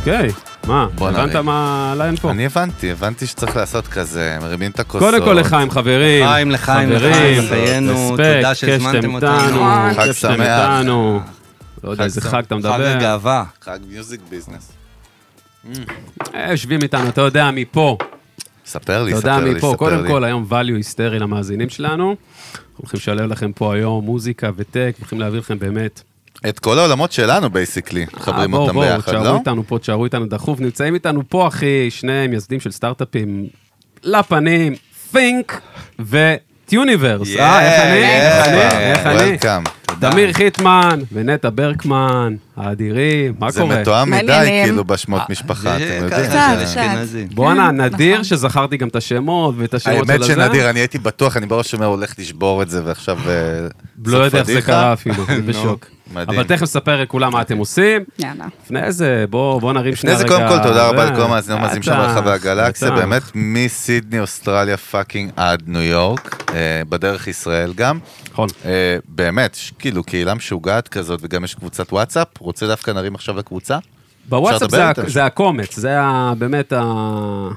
אוקיי, מה, הבנת. מה ליין פה? אני הבנתי, הבנתי שצריך לעשות כזה, מרימים את הכוסות. קודם כל לחיים, חברים. לחיים, לחיים, לחיים, respect, תודה שהזמנתם אותנו. חג שמח. לא יודע איזה חג אתה חג מדבר. הגאווה. חג Music Business. אה, יושבים איתנו, אתה יודע מפה. ספר לי, אתה ספר יודע לי, מפה. ספר קודם לי. כל, היום value היסטרי למאזינים שלנו. אנחנו הולכים לשלב לכם פה היום מוזיקה ו tech, הולכים להביא לכם באמת. את כל העולמות שלנו, basically, מחברים אה, אותם בואו, ביחד, תשארו לא? איתנו פה, תשארו איתנו דחוף. נמצאים איתנו פה, אחי, שני מייסדים של סטארט-אפים לפנים, Think ו Tuniverse. אה, איך אני? איך אני? איך אני? תמיר חיטמן ונטע ברקמן, האדירים, מה זה קורה? מתואם מדי. כאילו, בשמות משפחה, זה אתם יודעים. קצת, זה קצת. אשכנזי. בואנה, כן, נדיר נכון. שזכרתי גם את השמות ואת השמות של האמת הזה. שנדיר, אני הייתי בטוח, אני בראש אומר, הולך לשבור את זה, ועכשיו... אה, לא יודע איך זה. קרה אפילו, אני בשוק. מדהים. אבל תכף נספר לכולם מה אתם עושים. יאללה. לפני זה, בואו נרים לפני שנייה זה רגע. קודם כל תודה רבה זה, לכל המאזינים המאזינים שם בטח, ברחבי הגלקסיה. באמת מסידני, אוסטרליה, fucking עד ניו יורק, אה, בדרך ישראל גם. נכון. אה, באמת, כאילו קהילה משוגעת כזאת, וגם יש קבוצת וואטסאפ, רוצה דווקא נרים עכשיו לקבוצה? בוואטסאפ זה, ה- איתם. זה הקומץ, זה ה, באמת ה...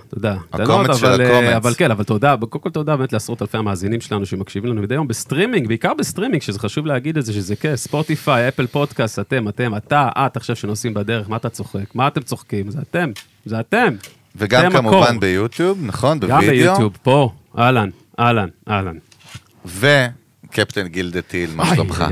אתה יודע, הקומץ קטנות, של אבל, אה, הקומץ. אבל כן, אבל תודה, קודם כל תודה באמת לעשרות אלפי המאזינים שלנו שמקשיבים לנו מדי יום בסטרימינג, בעיקר בסטרימינג, שזה חשוב להגיד את זה, שזה כיף, ספוטיפיי, אפל פודקאסט, אתם, אתם, אתה, את עכשיו שנוסעים בדרך, מה אתה צוחק? מה אתם צוחקים? זה אתם, זה אתם. וגם אתם כמובן מקור. ביוטיוב, נכון? גם בווידאו. ביוטיוב, פה, אהלן, אהלן, אהלן. וקפטן גילדה טיל, מה שלומך?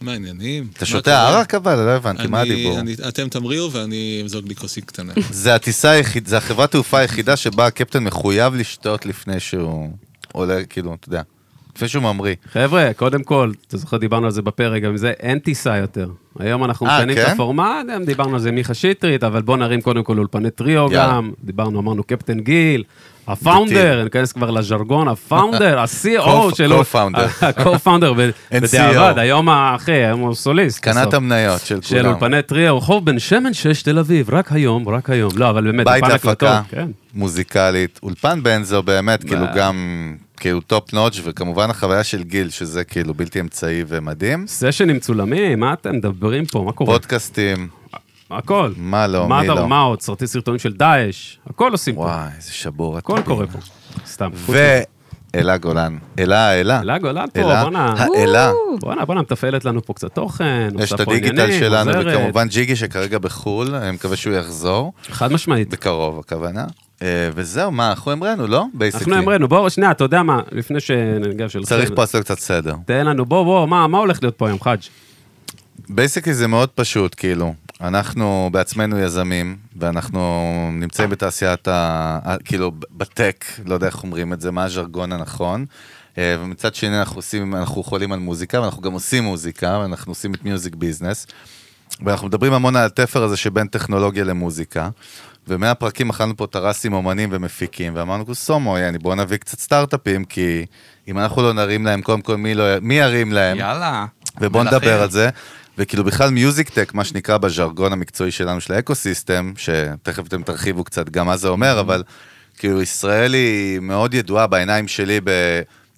מה העניינים? אתה שותה? ערק אבל? לא הבנתי, מה אני- הדיבור? אני- אתם תמריאו ואני אמזוג לי כוסית קטנה. זה הטיסה היחיד, זה החברת תעופה היחידה שבה הקפטן מחויב לשתות לפני שהוא עולה, כאילו, אתה יודע, לפני שהוא ממריא. חבר'ה, קודם כל, אתה זוכר, דיברנו על זה בפרק, גם זה, אין טיסה יותר. היום אנחנו אה, משנים את כן? הפורמט, דיברנו על זה מיכה שטרית, אבל בוא נרים קודם כל אולפני טריו יאללה. גם, דיברנו, אמרנו קפטן גיל, הפאונדר, ניכנס כבר לז'רגון, הפאונדר, ה-co שלו, co-founder. ה-co-founder, ב- אין בדיעבד, CEO. היום האחי, היום הוא סוליסט. קנה את בסוף. המניות של של כולם. אולפני טריו, רחוב בן שמן 6, תל אביב, רק היום, רק היום. לא, אבל באמת, בית להפקה, הקלטות, כן. מוזיקלית, אולפן בנזו באמת, כאילו גם, כאילו top notch, וכמובן החוויה של גיל, שזה כאילו בלתי אמצעי ומדהים. סשנים מצולמים, מה אתם מדברים פה, מה קורה? פודקאסטים, הכל. מה לא, מי לא. מה עוד? סרטי סרטונים של דאעש, הכל עושים פה. וואי, איזה שבור. הכל. קורה פה. סתם. ואלה גולן. אלה, האלה. אלה גולן פה, אלה, בואנה. האלה. בואנה, בואנה, מתפעלת לנו פה קצת תוכן, יש את הדיגיטל שלנו. וכמובן ג'יגי שכרגע בחו"ל, אני מקווה שהוא יחזור, חד משמעית. בקרוב הכוונה. אה, וזהו, מה, אנחנו המראנו, לא? אנחנו basically. אמרנו, בוא, שנייה, אתה יודע מה, לפני שניגש. צריך פה לעשות קצת סדר. תן לנו, בוא, בוא, מה הולך להיות פה היום, חאג'? basically זה מאוד פשוט, כאילו. אנחנו בעצמנו יזמים, ואנחנו נמצאים בתעשיית ה... כאילו, בטק, לא יודע איך אומרים את זה, מה הז'רגון הנכון. אה, ומצד שני אנחנו עושים, אנחנו חולים על מוזיקה, ואנחנו גם עושים מוזיקה, ואנחנו עושים את מיוזיק ביזנס. ואנחנו מדברים המון על התפר הזה שבין טכנולוגיה למוזיקה. ומארחים כאלה פה טרסים אומנים ומפיקים, ואמרנו, כוסומו, יעני, בואו נביא קצת סטארט-אפים, כי אם אנחנו לא נרים להם, קודם כל, מי, לא, מי ירים להם? יאללה. ובואו נדבר על זה. וכאילו בכלל מיוזיק טק, מה שנקרא בז'רגון המקצועי שלנו של האקוסיסטם, שתכף אתם תרחיבו קצת גם מה זה אומר, אבל כאילו ישראל היא מאוד ידועה בעיניים שלי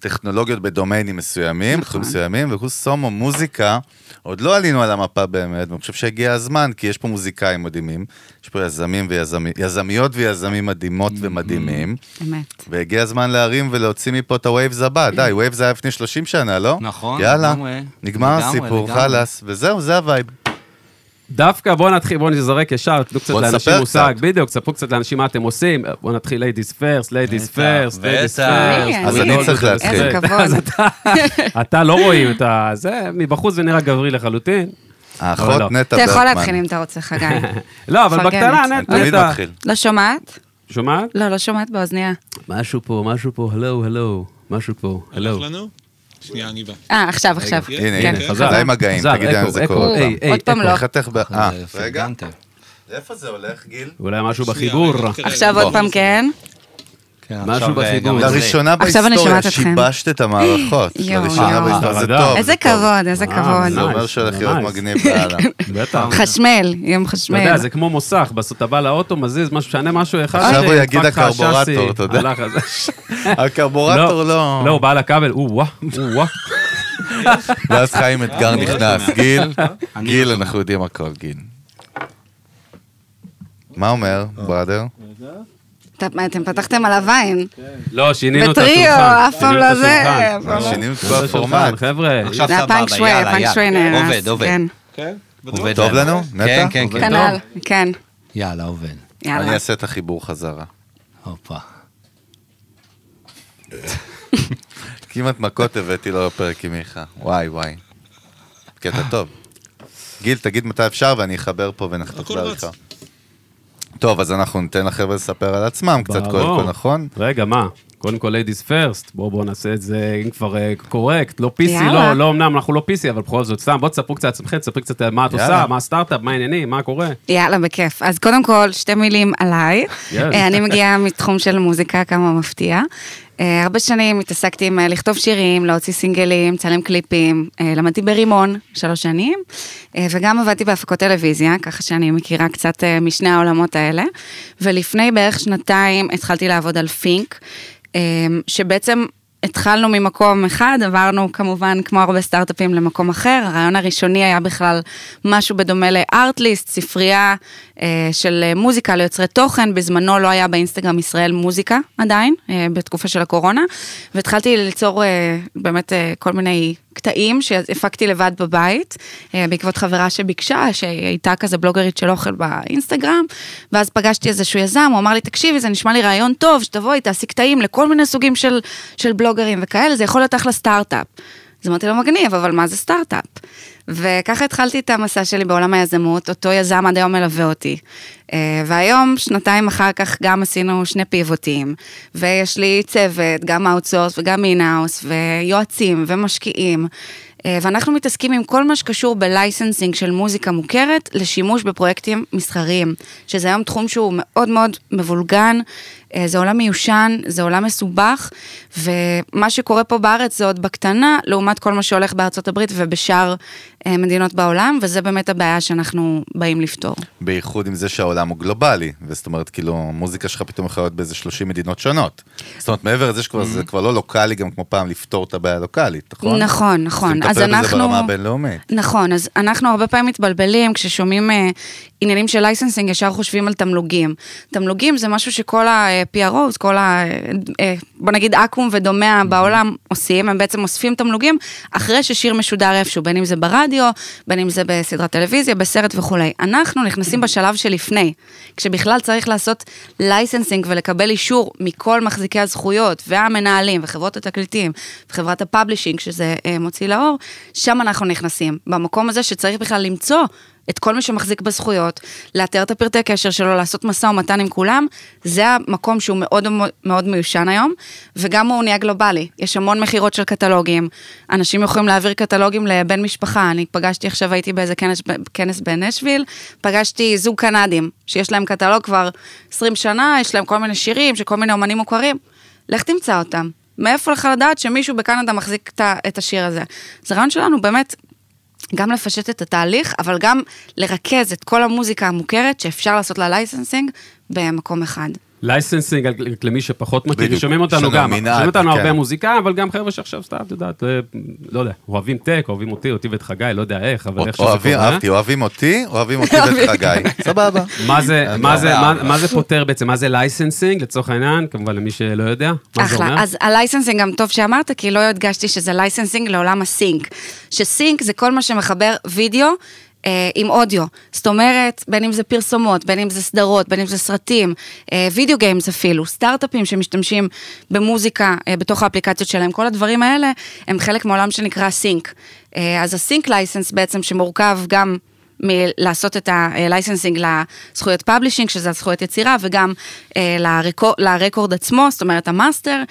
בטכנולוגיות בדומיינים מסוימים, נכון. תחומים מסוימים, וקוסומו מוזיקה, עוד לא עלינו על המפה באמת, ואני חושב שהגיע הזמן, כי יש פה מוזיקאים מדהימים, יש פה יזמים ויזמיות, יזמיות ויזמים מדהימות ומדהימים, אמת. והגיע הזמן להרים ולהוציא מפה את ה waves הבא, די, waves היה לפני 30 שנה, לא? נכון, יאללה, לגמרי. נגמר לגמרי, הסיפור. חלאס, וזהו, זה ה vibe. דווקא בוא נתחיל, בוא נזרק ישר, תנו קצת לאנשים מושג. בדיוק, תספרו קצת לאנשים מה אתם עושים, בוא נתחיל ladies first, ladies בטח, first, ladies בטח. first. אז אני אני צריך להתחיל. איזה כבוד. אתה- לא רואים את ה... זה, מבחוץ זה נראה גברי לחלוטין. האחות לא. נטע אתה יכול ברקמן. להתחיל אם אתה רוצה, חגי. לא, אבל. בקטנה, אני נט- תמיד נטע. מתחיל. לא שומעת? שומעת? לא, לא שומעת באוזניה. משהו פה, משהו פה, הלו, הלו, משהו פה, הלו. הלך לנו? שנייה, אני בא. אה, עכשיו, עכשיו. רגע, הנה, כן. הנה, חזק. חזרה עם מגעים, תגידי אקו, זה קורה עוד פעם. לא. אה, אה, רגע. לאיפה זה הולך, גיל? אולי משהו בחיבור. עכשיו עוד פעם כן? כן, משהו אה, בחיבור. לראשונה בהיסטוריה. שיבשת את המערכות. לראשונה יואו. בהיסטוריה, זה חרדה. טוב. איזה. כבוד, איזה אה, כבוד. זה אומר שהולך להיות. מגניב לאללה. בטח. חשמל, יום אתה חשמל. יודע, זה כמו מוסך, בסוף אתה בא לאוטו, מזיז, משהו, שנה משהו אחד. עכשיו הוא יגיד הקרבורטור, אתה יודע. הקרבורטור לא... לא, הוא בא לכבל, או וואה, או וואה. ואז חיים אתגר נכנס. גיל, אני גיל, לא אנחנו יודעים הכל, גיל. מה אומר, בראדר? אתם- פתחתם עליו עין. לא, שינינו את בטריו, השולחן. אף פעם שינינו לא זה. השולחן. אף פעם לא. שינינו את זה הפורמט. השולחן, חבר'ה. עכשיו זה סבבה, יאללה, יאללה. עובד, עובד. כן, כן? עובד טוב לנו? נטע? כן, כן, עובד כן. כנ"ל, כן. יאללה, עובד. אני יאללה. אעשה את החיבור חזרה. הופה. כמעט מכות הבאתי לו בפרק עם מיכה. וואי, וואי. קטע טוב. גיל, תגיד מתי אפשר ואני אחבר פה ונחתוך בעריכה. טוב, אז אנחנו ניתן לחבר'ה לספר על עצמם קצת קודם. כל, נכון? רגע, מה? קודם כל ladies first, בואו בואו נעשה את זה, אם כבר קורקט, לא PC, יאללה. לא, לא, אמנם אנחנו לא PC, אבל בכל זאת, סתם, בואו תספרו קצת עצמכם, תספרי קצת על מה את יאללה. עושה, מה הסטארט-אפ, מה העניינים, מה קורה. יאללה, בכיף. אז קודם כל, שתי מילים עליי. אה, אני מגיעה מתחום של מוזיקה, כמה מפתיע. אה, הרבה שנים התעסקתי עם אה, לכתוב שירים, להוציא סינגלים, צלם קליפים. אה, למדתי ברימון שלוש שנים, וגם עבדתי בהפקות טלוויזיה, ככה שאני מכירה קצת משני העולמות האלה. ולפני בערך שנתיים התחלתי לעבוד על פינק, שבעצם... התחלנו ממקום אחד, עברנו כמובן, כמו הרבה סטארט-אפים, למקום אחר. הרעיון הראשוני היה בכלל משהו בדומה לארטליסט, ספרייה אה, של אה, מוזיקה ליוצרי תוכן. בזמנו לא היה באינסטגרם ישראל מוזיקה עדיין, אה, בתקופה של הקורונה. והתחלתי ליצור אה, באמת אה, כל מיני קטעים שהפקתי לבד בבית, אה, בעקבות חברה שביקשה, שהייתה כזה בלוגרית של אוכל באינסטגרם, ואז פגשתי איזשהו יזם, הוא אמר לי, תקשיבי, זה נשמע לי רעיון טוב, שתבואי, תעשי קטעים לכל מיני סוגים של, של בלוגרים וכאלה, זה יכול להיות אחלה סטארט-אפ. אז אמרתי לו, מגניב, אבל מה זה סטארט-אפ? וככה התחלתי את המסע שלי בעולם היזמות, אותו יזם עד היום מלווה אותי. אה, והיום, שנתיים אחר כך, גם עשינו שני פיבוטים, ויש לי צוות, גם outsource וגם in-house, ויועצים ומשקיעים. אה, ואנחנו מתעסקים עם כל מה שקשור ב licensing של מוזיקה מוכרת לשימוש בפרויקטים מסחריים, שזה היום תחום שהוא מאוד מאוד מבולגן, זה עולם מיושן, זה עולם מסובך, ומה שקורה פה בארץ זה עוד בקטנה, לעומת כל מה שהולך בארצות הברית ובשאר אה, מדינות בעולם, וזה באמת הבעיה שאנחנו באים לפתור. בייחוד עם זה שהעולם הוא גלובלי, וזאת אומרת, כאילו, המוזיקה שלך פתאום יכולה להיות באיזה 30 מדינות שונות. זאת אומרת, מעבר לזה שכבר זה כבר לא לוקאלי, גם כמו פעם לפתור את הבעיה הלוקאלית, נכון? נכון, נכון. אז אנחנו... ברמה הבינלאומית. נכון, אז אנחנו הרבה פעמים מתבלבלים כששומעים אה, עניינים של licensing, ישר חושבים על תמלוגים. תמלוגים זה משהו שכל ה-PROs, כל ה... אה, בוא נגיד אקו"ם ודומיה בעולם עושים, הם בעצם אוספים תמלוגים אחרי ששיר משודר איפשהו, בין אם זה ברדיו, בין אם זה בסדרת טלוויזיה, בסרט וכולי. אנחנו נכנסים בשלב שלפני, כשבכלל צריך לעשות licensing ולקבל אישור מכל מחזיקי הזכויות והמנהלים וחברות התקליטים וחברת ה publishing שזה אה, מוציא לאור, שם אנחנו נכנסים. במקום הזה שצריך בכלל למצוא את כל מי שמחזיק בזכויות, לאתר את הפרטי קשר שלו, לעשות משא ומתן עם כולם, זה המקום שהוא מאוד מאוד מיושן היום, וגם הוא נהיה גלובלי. יש המון מכירות של קטלוגים, אנשים יכולים להעביר קטלוגים לבן משפחה, אני פגשתי עכשיו, הייתי באיזה כנס, כנס בנשוויל, פגשתי זוג קנדים, שיש להם קטלוג כבר 20 שנה, יש להם כל מיני שירים של כל מיני אומנים מוכרים, לך תמצא אותם. מאיפה לך לדעת שמישהו בקנדה מחזיק את השיר הזה? אז הרעיון שלנו באמת גם לפשט את התהליך, אבל גם לרכז את כל המוזיקה המוכרת שאפשר לעשות לה licensing במקום אחד. licensing, למי שפחות מכיר. שומעים אותנו גם, שומעים אותנו כן. הרבה מוזיקאים, אבל גם חבר'ה שעכשיו סתם, את יודעת, אה, לא יודע, אוהבים טק, אוהבים אותי, אותי ואת חגי, לא יודע איך, אבל איך שזה אוהבים, קורה. אהבתי, אוהבים אותי, אוהבים אותי ואת חגי. סבבה. מה זה, אין מה זה, בעיה. מה- מה זה פותר בעצם? מה זה licensing, לצורך העניין, כמובן למי שלא יודע, מה זה אומר? אחלה, אז ה licensing גם טוב שאמרת, כי לא הדגשתי שזה licensing לעולם ה sync. ש sync זה כל מה שמחבר וידאו. אה, עם אודיו, זאת אומרת, בין אם זה פרסומות, בין אם זה סדרות, בין אם זה סרטים, אה, video games אפילו, סטארט-אפים שמשתמשים במוזיקה אה, בתוך האפליקציות שלהם, כל הדברים האלה הם חלק מעולם שנקרא sync. אה, אז ה sync license בעצם שמורכב גם מלעשות את ה licensing לזכויות publishing, שזה הזכויות יצירה, וגם אה, לרקור, ל record עצמו, זאת אומרת המאסטר,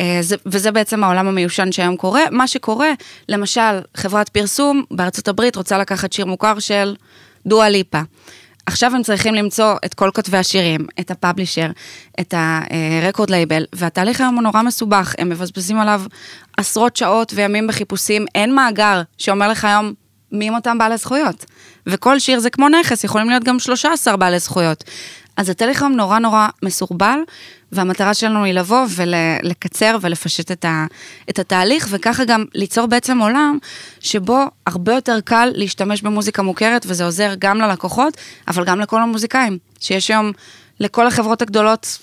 אה, זה, וזה בעצם העולם המיושן שהיום קורה. מה שקורה, למשל, חברת פרסום בארצות הברית רוצה לקחת שיר מוכר של דואה ליפה. עכשיו הם צריכים למצוא את כל כותבי השירים, את ה publisher, את ה record label, והתהליך היום הוא נורא מסובך, הם מבזבזים עליו עשרות שעות וימים בחיפושים, אין מאגר שאומר לך היום מי הם אותם בעלי זכויות. וכל שיר זה כמו נכס, יכולים להיות גם 13 בעלי זכויות. אז הטלקום נורא נורא מסורבל, והמטרה שלנו היא לבוא ולקצר ולפשט את, ה, את התהליך, וככה גם ליצור בעצם עולם שבו הרבה יותר קל להשתמש במוזיקה מוכרת, וזה עוזר גם ללקוחות, אבל גם לכל המוזיקאים, שיש היום לכל החברות הגדולות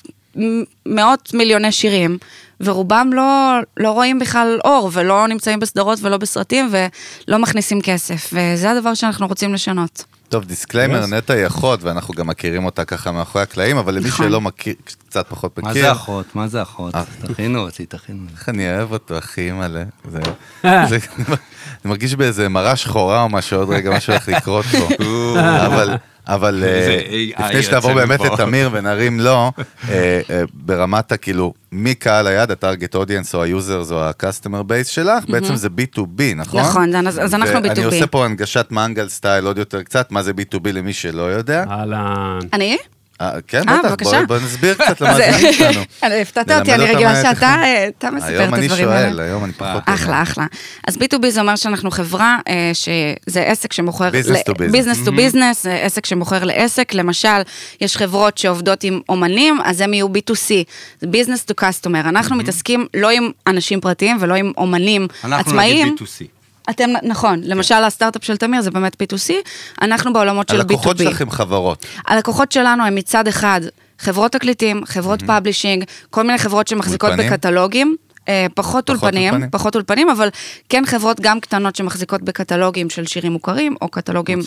מאות מיליוני שירים, ורובם לא, לא רואים בכלל אור, ולא נמצאים בסדרות ולא בסרטים, ולא מכניסים כסף, וזה הדבר שאנחנו רוצים לשנות. טוב, disclaimer, Yes. נטע היא אחות, ואנחנו גם מכירים אותה ככה מאחורי הקלעים, אבל למי נכון. שלא מכיר, קצת פחות מכיר. מה זה אחות? מה זה אחות? אה. תכינו אותי, תכינו אותי. איך אני אוהב אותו, אחי, אימא'לה. זה- זה- אני מרגיש באיזה מראה שחורה או משהו, עוד רגע משהו הולך לקרות פה. אבל... אבל אה, AI לפני שתעבור באמת מפה. לתמיר ונרים לו, אה, אה, ברמת הכאילו, מי קהל היעד, ה target audience או ה users או ה-customer base שלך, בעצם זה B2B, נכון? נכון, אז- אנחנו ואני B2B. עושה פה הנגשת מנגל style עוד יותר קצת, מה זה B2B למי שלא יודע. אהלן. אני? אה, כן, אה, בטח, בבקשה. בוא- בוא נסביר קצת למאזינים שלנו. אני הפתעת אותי, אני רגילה שאתה אה, אתה מספר היום את אני הדברים האלה. שואל, היום אני פחות... אחלה, אחלה. אז B2B זה אומר שאנחנו חברה שזה עסק שמוכר... Business to business. business to business, עסק שמוכר לעסק. למשל, יש חברות שעובדות עם אומנים, אז הם יהיו B2C, זה business to customer. אנחנו מתעסקים לא עם אנשים פרטיים ולא עם אומנים אנחנו עצמאיים. נגיד B2C. אתם, נכון, למשל הסטארט-אפ של תמיר זה באמת B2C, אנחנו בעולמות של B2B. הלקוחות שלכם חברות. הלקוחות שלנו הם מצד אחד חברות תקליטים, חברות publishing, כל מיני חברות שמחזיקות אולפנים? בקטלוגים. אה, פחות אולפנים, אולפנים. פחות אולפנים, אבל כן חברות גם קטנות שמחזיקות בקטלוגים של שירים מוכרים, או קטלוגים.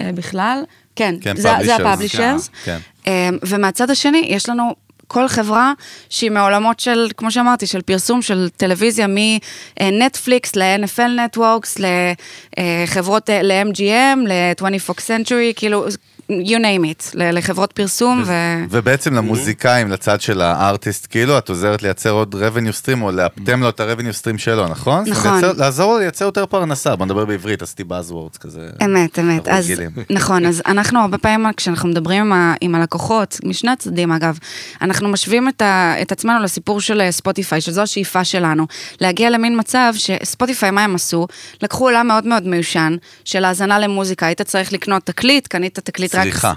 אה, בכלל. כן, כן, זה. ה publishers. כן. אה, ומהצד השני, יש לנו כל חברה שהיא מעולמות של, כמו שאמרתי, של פרסום, של טלוויזיה, מנטפליקס ל-NFL Networks, לחברות, ל-MGM, ל-20 Fox Century, כאילו, you name it, לחברות פרסום, ו... ובעצם למוזיקאים, לצד של הארטיסט, כאילו, את עוזרת לייצר עוד revenue stream, או לאפטם לו את ה-revenue stream שלו, נכון? נכון. לייצר- לעזור לו לייצר יותר פרנסה, בוא נדבר בעברית, עשיתי buzzwords כזה. אמת, אמת. אז. נכון, אז אנחנו הרבה פעמים, כשאנחנו מדברים עם, ה, עם הלקוחות, משני הצדדים אגב, אנחנו משווים את, ה, את עצמנו לסיפור של אה, ספוטיפיי, שזו השאיפה שלנו, להגיע למין מצב שספוטיפיי, מה הם עשו? לקחו עולם מאוד מאוד מיושן, של האזנה למוזיקה, היית צריך לקנות תקליט, קנית תקליט צריכה.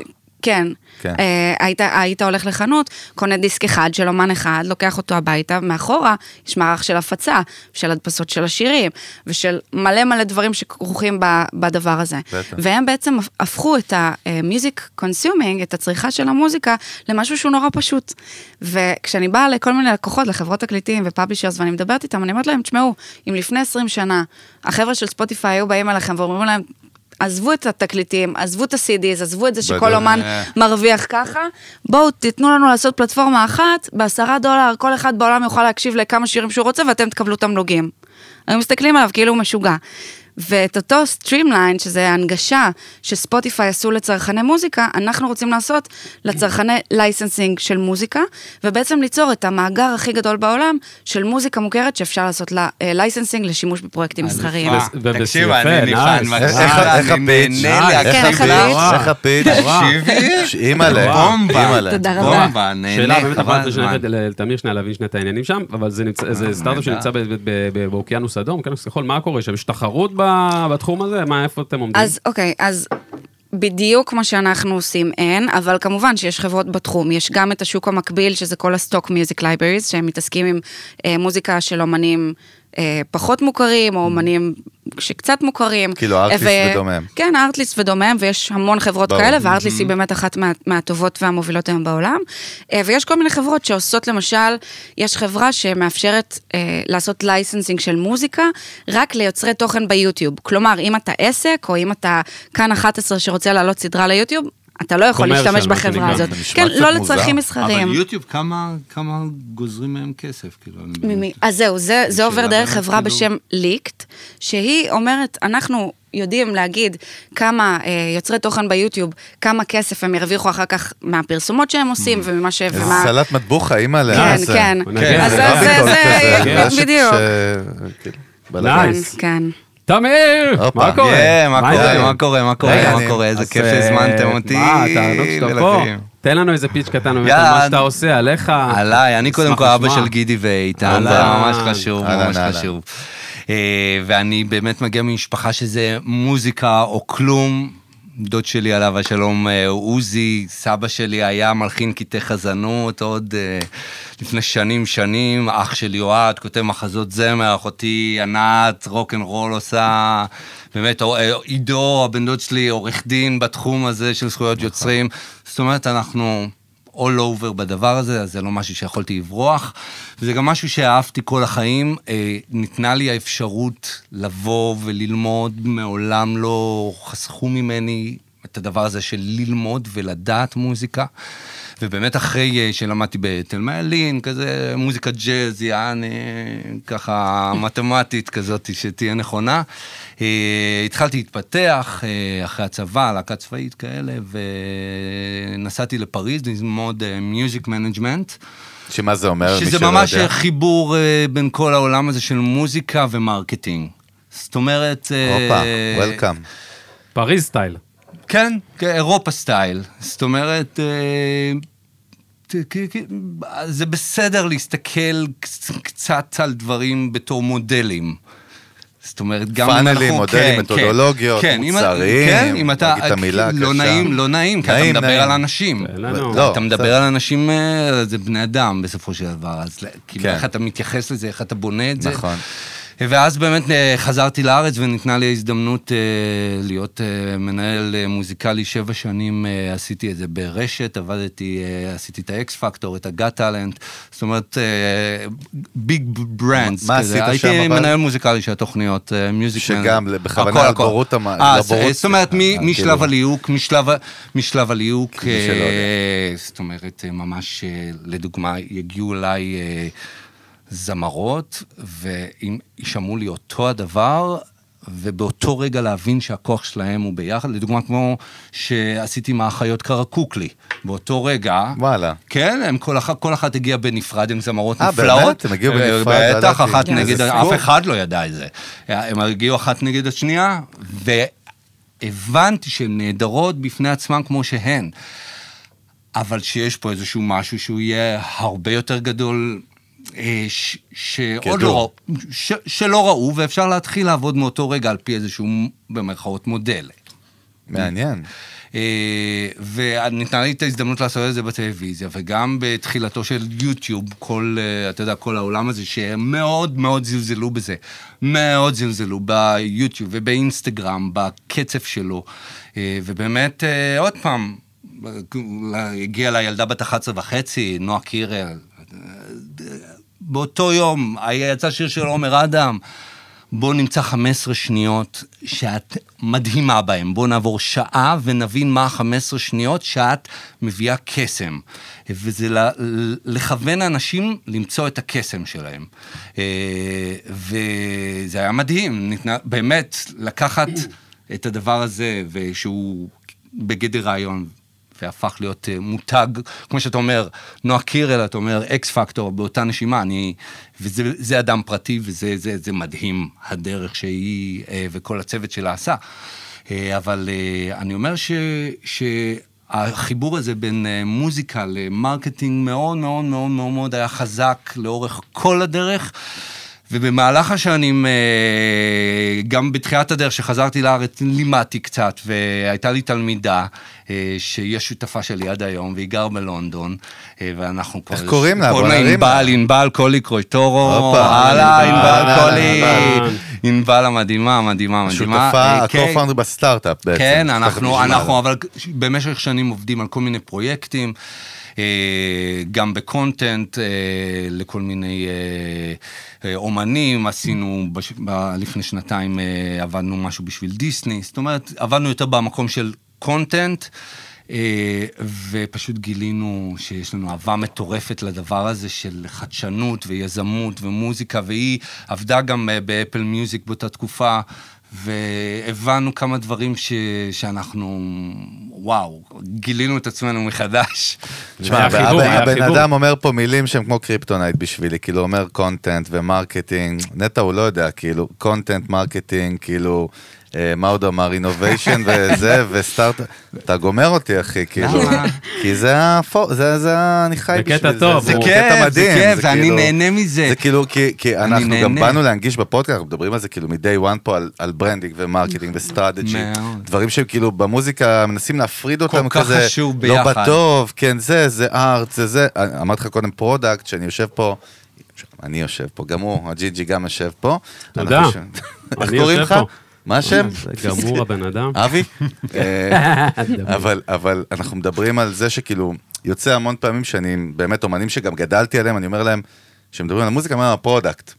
כן. כן. אה, היית, היית הולך לחנות, קונה דיסק אחד של אומן אחד, לוקח אותו הביתה, מאחורה יש מערך של הפצה, של הדפסות של השירים, ושל מלא מלא דברים שכרוכים ב- בדבר הזה. בטח. והם בעצם הפכו את ה-music consuming, את הצריכה של המוזיקה, למשהו שהוא נורא פשוט. וכשאני באה לכל מיני לקוחות, לחברות תקליטים ו publishers, ואני מדברת איתם, אני אומרת להם, תשמעו, אם לפני 20 שנה, החבר'ה של ספוטיפיי היו באים אליכם ואומרים להם, עזבו את התקליטים, עזבו את ה-CDs, עזבו את זה שכל בדיוק. אומן אה. מרוויח ככה, בואו תיתנו לנו לעשות פלטפורמה אחת, בעשרה דולר כל אחד בעולם יוכל להקשיב לכמה שירים שהוא רוצה ואתם תקבלו תמלוגים. היו מסתכלים עליו כאילו הוא משוגע. ואת אותו streamline, שזה הנגשה שספוטיפיי עשו לצרכני מוזיקה, אנחנו רוצים לעשות לצרכני licensing של מוזיקה, ובעצם ליצור את המאגר הכי גדול בעולם של מוזיקה מוכרת שאפשר לעשות לה licensing לשימוש בפרויקטים מסחריים. אה, תקשיב, אני. בבקשה, איך- ה pitch? כן, איך ה pitch? לך. איך ה pitch? תקשיבי. אימא'לה, בומבה. אימא'לה. תודה רבה. בומבה, נהנה, שאלה, באמת חבל יכולת הזמן. לשנייה לתמיר שנייה להבין שנייה את העניינים שם, אבל זה זה סטארט-אפ. שנמצא באוקיינוס אדום, אוקיינוס כחול, מה קורה שם? יש תחרות ב- בתחום הזה? מה, איפה אתם עומדים? אז אוקיי, אז בדיוק כמו שאנחנו עושים אין, אבל כמובן שיש חברות בתחום. יש גם את השוק המקביל, שזה כל ה stock music libraries, שהם מתעסקים עם אה, מוזיקה של אומנים אה, פחות מוכרים, או אומנים שקצת מוכרים. כאילו, ארטליסט ו- ודומיהם. כן, ארטליסט ודומיהם, ויש המון חברות ברור. כאלה, וארטליסט היא באמת אחת מה, מהטובות והמובילות היום בעולם. אה, ויש כל מיני חברות שעושות, למשל, יש חברה שמאפשרת אה, לעשות licensing של מוזיקה רק ליוצרי תוכן ביוטיוב. כלומר, אם אתה עסק, או אם אתה כאן 11 שרוצה להעלות סדרה ליוטיוב, אתה לא יכול להשתמש מה בחברה. הזאת. כן, לא. לצרכים מסחריים. אבל יוטיוב, כמה כמה גוזרים מהם כסף? כאילו, ממי- אז זהו, זה, זה עובר דרך חברה כאילו- בשם ליקט, שהיא אומרת, אנחנו יודעים להגיד כמה אה, יוצרי תוכן ביוטיוב, כמה כסף הם ירוויחו אחר כך מהפרסומות שהם עושים וממה ש... איזה ומה... סלט מטבוחה, אימא'לה. כן, מה זה? כן. כן, אז זה זה, רשת בדיוק. נייס. כן, כן. תמיר! מה קורה? מה קורה? מה קורה, מה קורה, מה קורה, איזה כיף שהזמנתם אותי. מה, תענוג שאתה פה. תן לנו איזה פיץ' קטן באמת על. מה שאתה עושה, עליך. עליי, אני קודם כל אבא. של גידי ואיתן. זה ממש חשוב, ממש. חשוב. אה, ואני באמת מגיע ממשפחה שזה מוזיקה או כלום, דוד שלי עליו השלום, אה, עוזי, סבא שלי היה מלחין קטעי חזנות עוד אה, לפני שנים שנים, אח שלי אוהד, כותב מחזות זמר, אחותי ענת, רוק אנד רול עושה, באמת, אה, עידו, הבן דוד שלי, עורך דין בתחום הזה של זכויות יוצרים, זאת אומרת, אנחנו... all over בדבר הזה, אז זה לא משהו שיכולתי לברוח. וזה גם משהו שאהבתי כל החיים. אה, ניתנה לי האפשרות לבוא וללמוד, מעולם לא חסכו ממני את הדבר הזה של ללמוד ולדעת מוזיקה. ובאמת אחרי אה, שלמדתי בתלמה ילין, כזה מוזיקה ג'אז, יעני, ככה מתמטית כזאת שתהיה נכונה. אה, התחלתי להתפתח אה, אחרי הצבא, להקה צבאית כאלה, ונסעתי לפריז ללמוד music management. שמה זה אומר? שזה ממש יודע? חיבור בין כל העולם הזה של מוזיקה ו marketing. זאת אומרת... הופה, welcome. פריז סטייל. כן, כן, אירופה סטייל. זאת אומרת, אה, זה בסדר להסתכל קצ- קצת על דברים בתור מודלים. זאת אומרת, גם פאנלים, אנחנו... מודלים, כן, מתודולוגיות, כן, מוצרים, כן, אם אתה... להגיד את המילה לא הקשה. נעים, לא נעים, כי אתה נעים, מדבר נעים. על אנשים. לא, אתה מדבר בסדר. על אנשים, אה, זה בני אדם בסופו של דבר, אז כאילו כן. איך אתה מתייחס לזה, איך אתה בונה את זה. נכון. ואז באמת אה, חזרתי לארץ וניתנה לי ההזדמנות אה, להיות אה, מנהל מוזיקלי שבע שנים, עשיתי את זה ברשת, עבדתי, עשיתי את האקס פקטור, את הגאט טאלנט, זאת אומרת ביג ברנדס. מה עשית שם, הייתי? מנהל מוזיקלי של התוכניות, מיוזיק שגם בכוונה לבורות המ- זאת אומרת, מ- משלב כאילו. הליהוק, משלב הליהוק, זאת אומרת, ממש, לדוגמה, יגיעו אליי זמרות, ואם יישמעו לי אותו הדבר, ובאותו רגע להבין שהכוח שלהם הוא ביחד, לדוגמה כמו שעשיתי עם האחיות קרקוקלי, באותו רגע, וואלה. כן, הם כל, אחת, כל אחת הגיעה בנפרד עם זמרות אה, נפלאות. באמת? הם הגיעו אה, בנפרד? בטח. אחת כן, נגד, אף. אחד לא ידע את זה. הם הגיעו אחת נגד השנייה, והבנתי שהן נהדרות בפני עצמן כמו שהן. אבל שיש פה איזשהו משהו שהוא יהיה הרבה יותר גדול, אה, ש- שעוד לא, ש- שלא ראו, ואפשר להתחיל לעבוד מאותו רגע על פי איזשהו, במרכאות, מודל. מעניין. אה, וניתנה לי את ההזדמנות לעשות את זה בטלוויזיה, וגם בתחילתו של יוטיוב, כל, אה, אתה יודע, כל העולם הזה, שהם מאוד מאוד זלזלו בזה. מאוד זלזלו ביוטיוב ובאינסטגרם, בקצב שלו. אה, ובאמת, אה, עוד פעם, הגיעה לה ילדה בת 11 וחצי, נועה קירל. באותו יום יצא שיר של עומר אדם. בוא נמצא 15 שניות שאת מדהימה בהן. בוא נעבור שעה ונבין מה ה-15 שניות שאת מביאה קסם. וזה לכוון אנשים למצוא את הקסם שלהם. אה, וזה היה מדהים, באמת, לקחת את הדבר הזה, ושהוא בגדר רעיון, והפך להיות אה, מותג, כמו שאתה אומר, נועה קירל, אתה אומר אקס פקטור באותה נשימה, אני, וזה זה אדם פרטי וזה זה, זה מדהים, הדרך שהיא אה, וכל הצוות שלה עשה. אה, אבל אני אומר ש... שהחיבור הזה בין מוזיקה ל marketing מאוד מאוד מאוד מאוד מאוד היה חזק לאורך כל הדרך. ובמהלך השנים, אה, גם בתחילת הדרך שחזרתי לארץ, לימדתי קצת, והייתה לי תלמידה אה, שהיא השותפה שלי עד היום, והיא גר בלונדון, אה, ואנחנו כבר... איך קוראים לה? בוא נרים לה. ענבל, ענבל קולי קרויטורו, הלאה, ענבל, קולי, ענבל. המדהימה, מדהימה, מדהימה. השותפה, אה, כן. ה-co-founder בסטארט-אפ בעצם. כן, אנחנו. אבל במשך שנים עובדים על כל מיני פרויקטים, גם בקונטנט, אה, לכל מיני אה, אה, אומנים, עשינו, בש- לפני שנתיים אה, עבדנו משהו בשביל דיסני, זאת אומרת, עבדנו יותר במקום של קונטנט. אה, ופשוט גילינו שיש לנו אהבה מטורפת לדבר הזה של חדשנות ויזמות ומוזיקה, והיא עבדה גם אה, באפל מיוזיק באותה תקופה, והבנו כמה דברים ש... שאנחנו, וואו, גילינו את עצמנו מחדש. תשמע, הבן-. אדם אומר פה מילים שהם כמו קריפטונייט בשבילי, כאילו אומר content ו marketing, נטע הוא לא יודע, כאילו content, marketing, כאילו מה עוד אמר? innovation וזה, וסטארט... אתה גומר אותי, אחי, כאילו. כי זה הפו... זה, זה, ה- אני חי בשביל טוב, זה. זה קטע זה מדהים. כיף, ואני כאילו- נהנה מזה. זה כאילו, כי, אנחנו גם. באנו להנגיש בפודקאסט, אנחנו מדברים על זה כאילו מ-day one פה על, branding ו marketing ו strategy. דברים שהם כאילו במוזיקה מנסים להפריד אותם כך כזה. חשוב לא ביחד. בטוב, כן זה, זה art, זה זה. אמרתי לך קודם product, שאני יושב פה. אני יושב פה, גם הוא, הג'י-ג'י גם יושב פה. תודה. איך קוראים לך? מה השם? זה גמור הבן אדם. אבי? אה, אבל, אבל אנחנו מדברים על זה שכאילו, יוצא המון פעמים שאני, באמת אומנים שגם גדלתי עליהם, אני אומר להם, כשמדברים על המוזיקה, אני אומר ה product.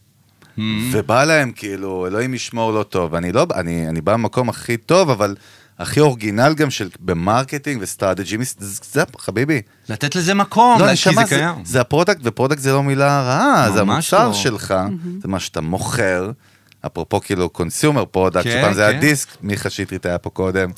ובא להם כאילו, אלוהים ישמור לא טוב. אני לא, אני, אני בא במקום הכי טוב, אבל הכי original גם של, ב marketing ו strategy, זה, זה, חביבי. לתת לזה מקום, לא, כי נשמה, זה זה, קיים. זה ה product, ו product זה לא מילה רעה, זה המוצר לא. שלך, זה מה שאתה מוכר. אפרופו כאילו consumer product, כן, שפעם זה היה כן. דיסק, מיכה שטרית היה פה קודם.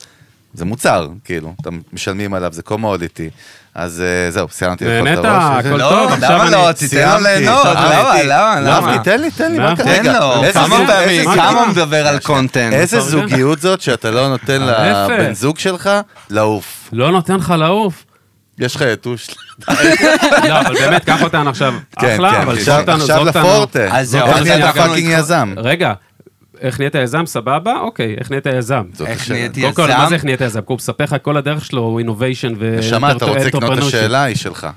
זה מוצר, כאילו, אתם משלמים עליו, זה commodity. אז אה, זהו, סיימתי לך את נהנית, הראש. הכל לא, טוב, עכשיו למה אני... לא? תיתן לו ליהנות, למה? למה? לא, למה? תן לי, תן לי, מה קרה? תן לו, איזה כמה פעמים, איזה מה כמה? הוא מדבר על content. איזה אתה יודע? זוגיות זאת שאתה לא נותן להפך. לבן זוג שלך לעוף. לא נותן לך לעוף. יש לך יתוש. לא, אבל באמת, קח אותנו עכשיו. כן, אחלה, כן, אבל עכשיו- זרוק אותנו, עכשיו זרוק אותנו. לפורטה. אז זהו, איך נהיית הגענו fucking יזם? רגע, איך נהיית יזם, סבבה? אוקיי, איך נהיית יזם? איך השאלה. נהייתי קודם כל, יזם? מה זה איך נהיית יזם? הוא מספר לך כל הדרך שלו, הוא innovation ו... נשמה, אתה רוצה לקנות את. השאלה, היא שלך.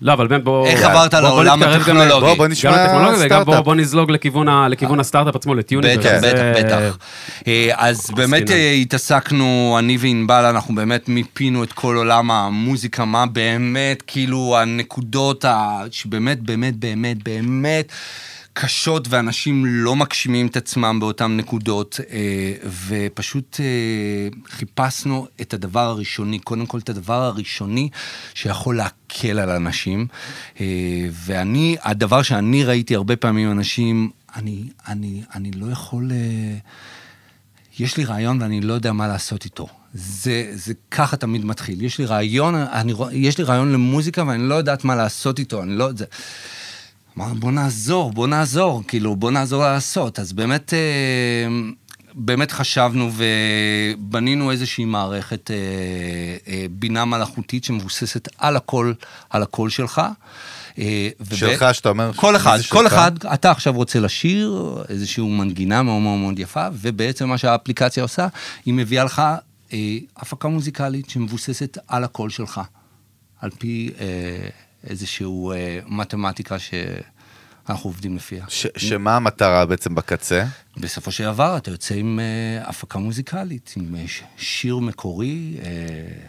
לא, אבל בוא... איך עברת לעולם הטכנולוגי? בוא, נשמע סטארט-אפ. בוא נזלוג לכיוון הסטארט-אפ עצמו, ל tuning. בטח, אז בטח, בטח. אה, אז באמת. אה, התעסקנו, אני וענבל, אנחנו באמת מיפינו את כל עולם המוזיקה, מה באמת, כאילו, הנקודות שבאמת, באמת, באמת, באמת קשות, ואנשים לא מגשימים את עצמם באותן נקודות, אה, ופשוט אה, חיפשנו את הדבר הראשוני, קודם כל את הדבר הראשוני שיכול להקל על אנשים. אה, ואני, הדבר שאני ראיתי הרבה פעמים אנשים, אני, אני, אני לא יכול... יש לי רעיון ואני לא יודע מה לעשות איתו. זה, זה ככה תמיד מתחיל. יש לי רעיון, אני, יש לי רעיון למוזיקה ואני לא יודעת מה לעשות איתו, אני לא... זה... אמרנו, בוא נעזור, בוא נעזור, כאילו, בוא נעזור לעשות. אז באמת, אה, באמת חשבנו ובנינו איזושהי מערכת אה, אה, בינה מלאכותית שמבוססת על הקול, על הקול שלך. שלך, שאתה אומר... כל אחד, כל שלך? אחד, אתה עכשיו רוצה לשיר איזושהי מנגינה מאוד מאוד מאוד יפה, ובעצם מה שהאפליקציה עושה, היא מביאה לך אה, הפקה מוזיקלית שמבוססת על הקול שלך, על פי אה, איזושהי אה, מתמטיקה שאנחנו עובדים לפיה. ש- שמה המטרה בעצם בקצה? בסופו של דבר אתה יוצא עם אה, הפקה מוזיקלית, עם אה, ש- שיר מקורי, אה,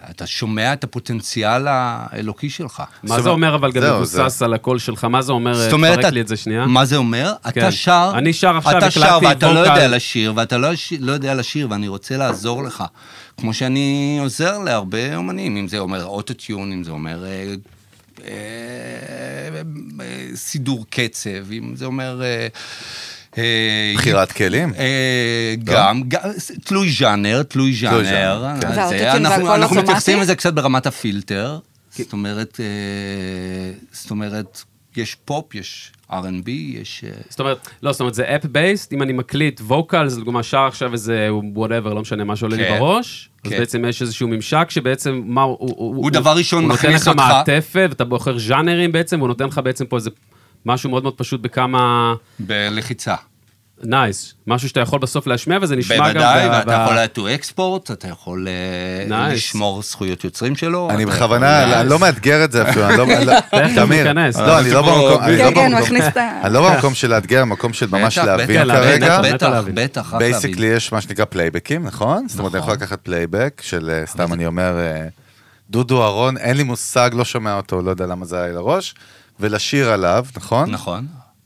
אתה שומע את הפוטנציאל האלוקי שלך. מה זה אומר אבל גם מבוסס על הקול שלך? מה זה אומר? זאת אומרת, תפרק לי את זה שנייה. מה זה אומר? כן. אתה שר, אני שר עכשיו, אתה שר ואתה לא. יודע לשיר, ואתה לא, ש- לא יודע לשיר, ואני רוצה לעזור לך. כמו שאני עוזר להרבה אומנים, אם זה אומר אוטוטיון, אם זה אומר סידור קצב, אם זה אומר... אה, אה, בחירת כלים? אה, גם, תלוי ז'אנר, תלוי ז'אנר. כן. אה, אנחנו-? מתייחסים לזה קצת ברמת הפילטר. זאת אומרת, אה, זאת אומרת, יש פופ, יש R&B, יש... אה, זאת אומרת, לא, זאת אומרת, זה app based, אם אני מקליט vocal, זה לדוגמה שר עכשיו איזה whatever, לא משנה מה שעולה לי כן. בראש, אז כן. בעצם יש איזשהו ממשק שבעצם, מה הוא... הוא דבר ראשון הוא מכניס נותן לך אותך- מעטפת, ואתה בוחר ז'אנרים בעצם, והוא נותן לך בעצם פה איזה משהו מאוד מאוד פשוט בכמה... בלחיצה. Nice, משהו שאתה יכול בסוף להשמיע, וזה נשמע גם... בוודאי, ואתה ב- יכול to export, אתה יכול אה, Nice. לשמור זכויות יוצרים שלו. אני אתה בכוונה, יכול- אני לא מאתגר את זה אפילו, אני לא... אני לא- תמיר. לא, אני לא פה- במקום... אני לא כן, כן, במקום- מכניס את ה... אני לא במקום של לאתגר, במקום של ממש להבין כרגע. בטח, בטח. בטח, basically. יש מה שנקרא פלייבקים, נכון? זאת אומרת, אני יכול לקחת פלייבק של, אה, סתם אני אומר, אה, דודו אהרון, אין לי מושג, לא שומע אותו, לא יודע למה זה היה לי לראש, ולשיר עליו, נכון? נכון.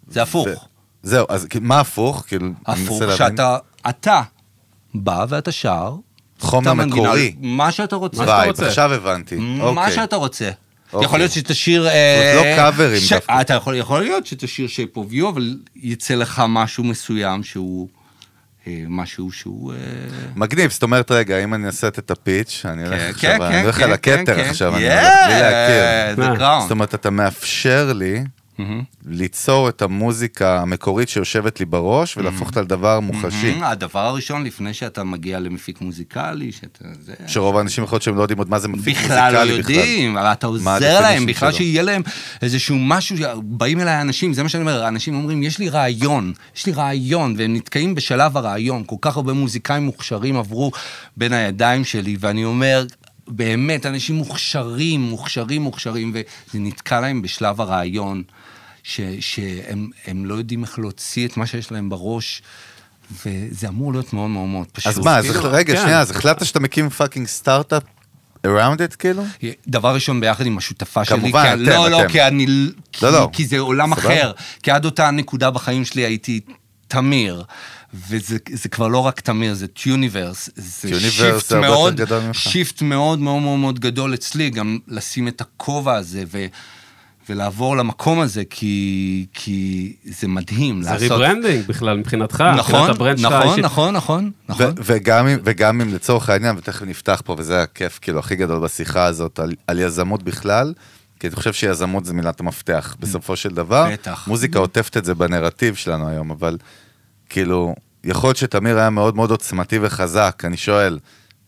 זה הפוך. זהו, אז מה הפוך? כאילו, אני הפוך. שאתה, אתה בא ואתה שר. חומר מקורי. מה שאתה רוצה. שאתה vibe, רוצה. עכשיו הבנתי. מה אוקיי. שאתה רוצה. אוקיי. יכול להיות שתשיר... זאת אה, לא קאברים דווקא. אתה יכול, להיות שתשיר shape of you, אבל יצא לך משהו מסוים שהוא... אה, משהו שהוא... אה, מגניב, זאת אומרת, רגע, אם אני אעשה את הפיץ', אני הולך כן, עכשיו, כן, אני הולך כן, על כן, הכתר כן. עכשיו, אני הולך בלי להכיר. זאת אומרת, אתה מאפשר לי ליצור את המוזיקה המקורית שיושבת לי בראש ולהפוך אותה לדבר מוחשי. Mhm, הדבר הראשון, לפני שאתה מגיע למפיק מוזיקלי, שאתה... זה... שרוב האנשים יכול להיות שהם לא יודעים עוד מה זה מפיק מוזיקלי בכלל בכלל. לא יודעים, אבל אתה עוזר להם, בכלל? שיהיה להם איזשהו משהו, באים אליי אנשים, זה מה שאני אומר, אנשים אומרים, יש לי רעיון, יש לי רעיון, והם נתקעים בשלב הרעיון, כל כך הרבה מוזיקאים מוכשרים עברו בין הידיים שלי, ואני אומר, באמת, אנשים מוכשרים, מוכשרים, מוכשרים, וזה נתקע להם בשלב הרעיון, ש, שהם הם לא יודעים איך להוציא את מה שיש להם בראש. וזה אמור להיות מאוד מאוד מאוד פשוט. אז מה, אז כאילו, רגע, כן. שנייה, אז החלטת שאתה מקים fucking סטארט-אפ around it כאילו? דבר ראשון ביחד עם השותפה שלי. כמובן, כי- אתם, לא, לא, אתם. כי אני... כי, לא. כי זה עולם סבבה. אחר. כי עד אותה נקודה בחיים שלי הייתי תמיר. וזה זה כבר לא רק תמיר, זה Tuniverse. זה Tuniverse shift מאוד. שיפט מאוד מאוד מאוד מאוד גדול אצלי, גם לשים את הכובע הזה ו... ולעבור למקום הזה, כי, כי זה מדהים זה rebranding בכלל מבחינתך. מבחינת נכון, ה brand שלך נכון, האישי. נכון, נכון, ו- נכון. וגם אם, וגם אם לצורך העניין, ותכף נפתח פה, וזה הכיף כאילו הכי גדול בשיחה הזאת, על, על יזמות בכלל, כי אני חושב שיזמות זה מילת המפתח בסופו של דבר. בטח. מוזיקה עוטפת את זה בנרטיב שלנו היום, אבל כאילו, יכול להיות שתמיר היה מאוד מאוד עוצמתי וחזק, אני שואל,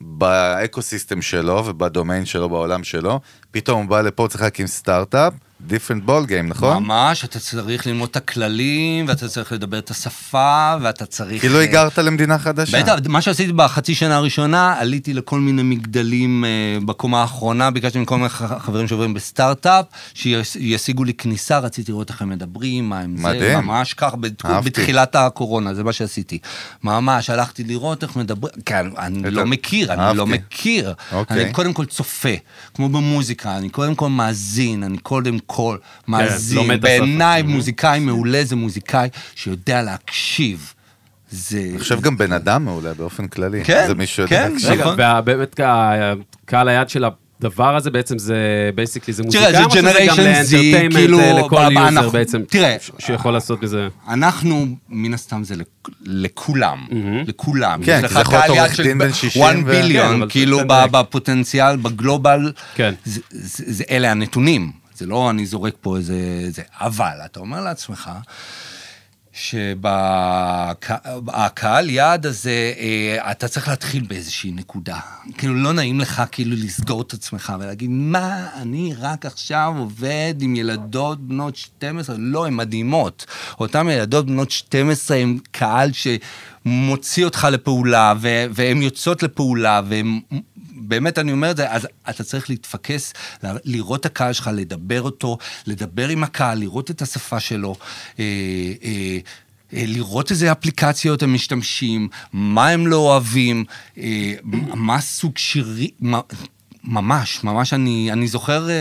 ב ecosystem שלו ובדומיין שלו, בעולם שלו, פתאום הוא בא לפה, צריך להקים סטארט-אפ, different ball game, נכון? ממש, אתה צריך ללמוד את הכללים, ואתה צריך לדבר את השפה, ואתה צריך... כאילו אה, היגרת למדינה חדשה. בטח, מה שעשיתי בחצי שנה הראשונה, עליתי לכל מיני מגדלים אה, בקומה האחרונה, ביקשתי מכל מיני חברים שעוברים בסטארט-אפ, שישיגו לי כניסה, רציתי לראות איך הם מדברים, מה הם זה. ממש כך. בתחילת הקורונה, זה מה שעשיתי. ממש, הלכתי לראות איך מדברים, כן, אני. לא מכיר, אני. לא מכיר. אוקיי. אני קודם כל צופה, כמו במוזיקה, אני קודם כל מאזין, אני קודם כל מאזין. לומד את השפה. בעיניי מוזיקאי מעולה זה מוזיקאי שיודע להקשיב. זה... אני חושב גם בן אדם מעולה באופן כללי. כן, זה מישהו יודע כן, להקשיב. רגע, נכון. ובאמת קהל היד של הדבר הזה בעצם זה בייסיקלי זה תראה, מוזיקאים, זה או שזה גם Z, לאנטרטיימנט כאילו, לכל ב- ב- יוזר אנחנו- בעצם, תראה, שיכול לעשות מזה. אנחנו, מן הסתם זה לכ- לכולם, לכולם. כן, כי זה יכול להיות עורך דין בן 60 1 ו- כן, ביליון, כאילו צודק. בפוטנציאל, בגלובל, כן. זה- זה- זה- אלה הנתונים. זה לא אני זורק פה איזה... זה. אבל אתה אומר לעצמך, שבקהל יעד הזה, אה, אתה צריך להתחיל באיזושהי נקודה. כאילו, לא נעים לך כאילו לסגור את עצמך ולהגיד, מה, אני רק עכשיו עובד עם ילדות בנות 12? לא, הן מדהימות. אותן ילדות בנות 12 הן קהל שמוציא אותך לפעולה, והן יוצאות לפעולה, והן... באמת אני אומר את זה, אז אתה צריך להתפקס, לראות את הקהל שלך, לדבר אותו, לדבר עם הקהל, לראות את השפה שלו, אה, אה, אה, לראות איזה אפליקציות הם משתמשים, מה הם לא אוהבים, מה סוג שירי... ממש, ממש אני, אני זוכר, אה,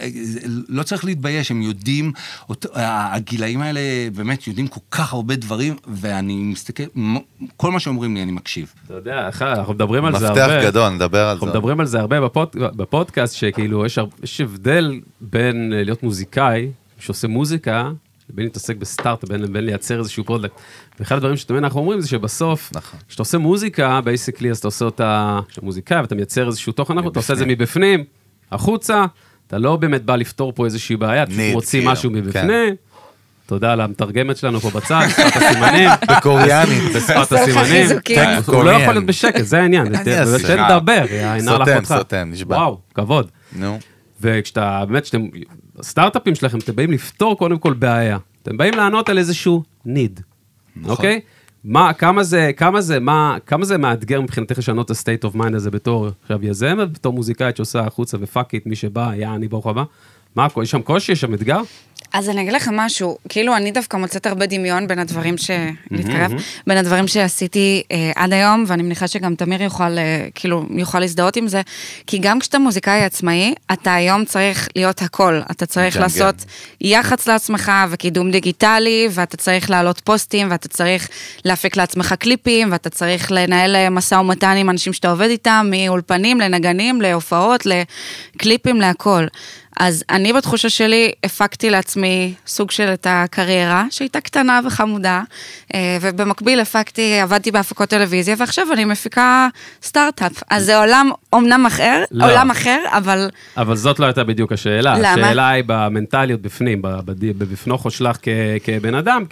אה, לא צריך להתבייש, הם יודעים, אות- הגילאים האלה באמת יודעים כל כך הרבה דברים, ואני מסתכל, כל מה שאומרים לי אני מקשיב. אתה יודע, אנחנו מדברים על זה הרבה. מפתח גדול, נדבר על אנחנו זה. מדברים על זה הרבה בפוד, בפודקאסט, שכאילו יש, יש הבדל בין אה, להיות מוזיקאי, שעושה מוזיקה, לבין להתעסק בסטארט, בין, בין לייצר איזשהו product. ואחד הדברים שתמיד אנחנו אומרים זה שבסוף, נכון. כשאתה עושה מוזיקה, basically, אז אתה עושה אותה, כשאתה מוזיקאי ואתה מייצר איזשהו תוכן, אתה עושה את זה מבפנים, החוצה, אתה לא באמת בא לפתור פה איזושהי בעיה, אתה מוציא כאילו, משהו כן. מבפנים. תודה למתרגמת שלנו פה בצד, שפת הסימנים. בקוריאנית. בשפת לך הסימנים. כן, הוא לא. יכול להיות בשקט, זה העניין. תן לדבר, עינה סותם, לאחותך. סותם, נשבע. וואו, כבוד. נו. וכשאתה, באמת, כשאתם, הסטארט-אפים שלכם, אתם באים לפתור קודם כל בעיה. אתם באים לענות על איזשהו need, נכון. אוקיי? מה, כמה זה, כמה זה, מה, כמה זה מאתגר מבחינתך לשנות את ה-state of mind הזה בתור עכשיו יזם, ובתור מוזיקאית שעושה החוצה ופאק איט, מי שבא, יעני, ברוך הבא. מה, יש שם קושי, יש שם אתגר? אז אני אגיד לך משהו, כאילו אני דווקא מוצאת הרבה דמיון בין הדברים ש... להתקרב, בין הדברים שעשיתי אה, עד היום, ואני מניחה שגם תמיר יוכל, אה, כאילו, יוכל להזדהות עם זה, כי גם כשאתה מוזיקאי עצמאי, אתה היום צריך להיות הכל. אתה צריך לעשות יח"צ לעצמך וקידום דיגיטלי, ואתה צריך להעלות פוסטים, ואתה צריך להפיק לעצמך קליפים, ואתה צריך לנהל אה, משא ומתן עם אנשים שאתה עובד איתם, מאולפנים לנגנים, להופעות, לקליפים, להכל. אז אני בתחושה שלי הפקתי לעצמי סוג של את הקריירה, שהייתה קטנה וחמודה, אה, ובמקביל הפקתי, עבדתי בהפקות טלוויזיה, ועכשיו אני מפיקה סטארט-אפ. אז זה עולם אומנם אחר, לא. עולם אחר, אבל אבל זאת לא הייתה בדיוק השאלה. למה? השאלה היא במנטליות בפנים, בפנוכו שלך כ- כבן אדם,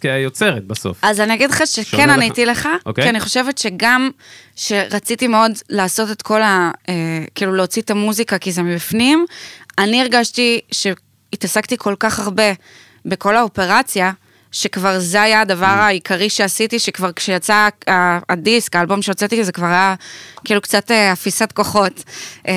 כיוצרת בסוף. אז אני אגיד לך שכן לך. עניתי לך, אוקיי. כי אני חושבת שגם שרציתי מאוד לעשות את כל ה... אה, כאילו להוציא את המוזיקה כי זה מבפנים, אני הרגשתי שהתעסקתי כל כך הרבה בכל האופרציה, שכבר זה היה הדבר Mm. העיקרי שעשיתי, שכבר כשיצא הדיסק, האלבום שהוצאתי, זה כבר היה כאילו קצת אה, אפיסת כוחות. אה,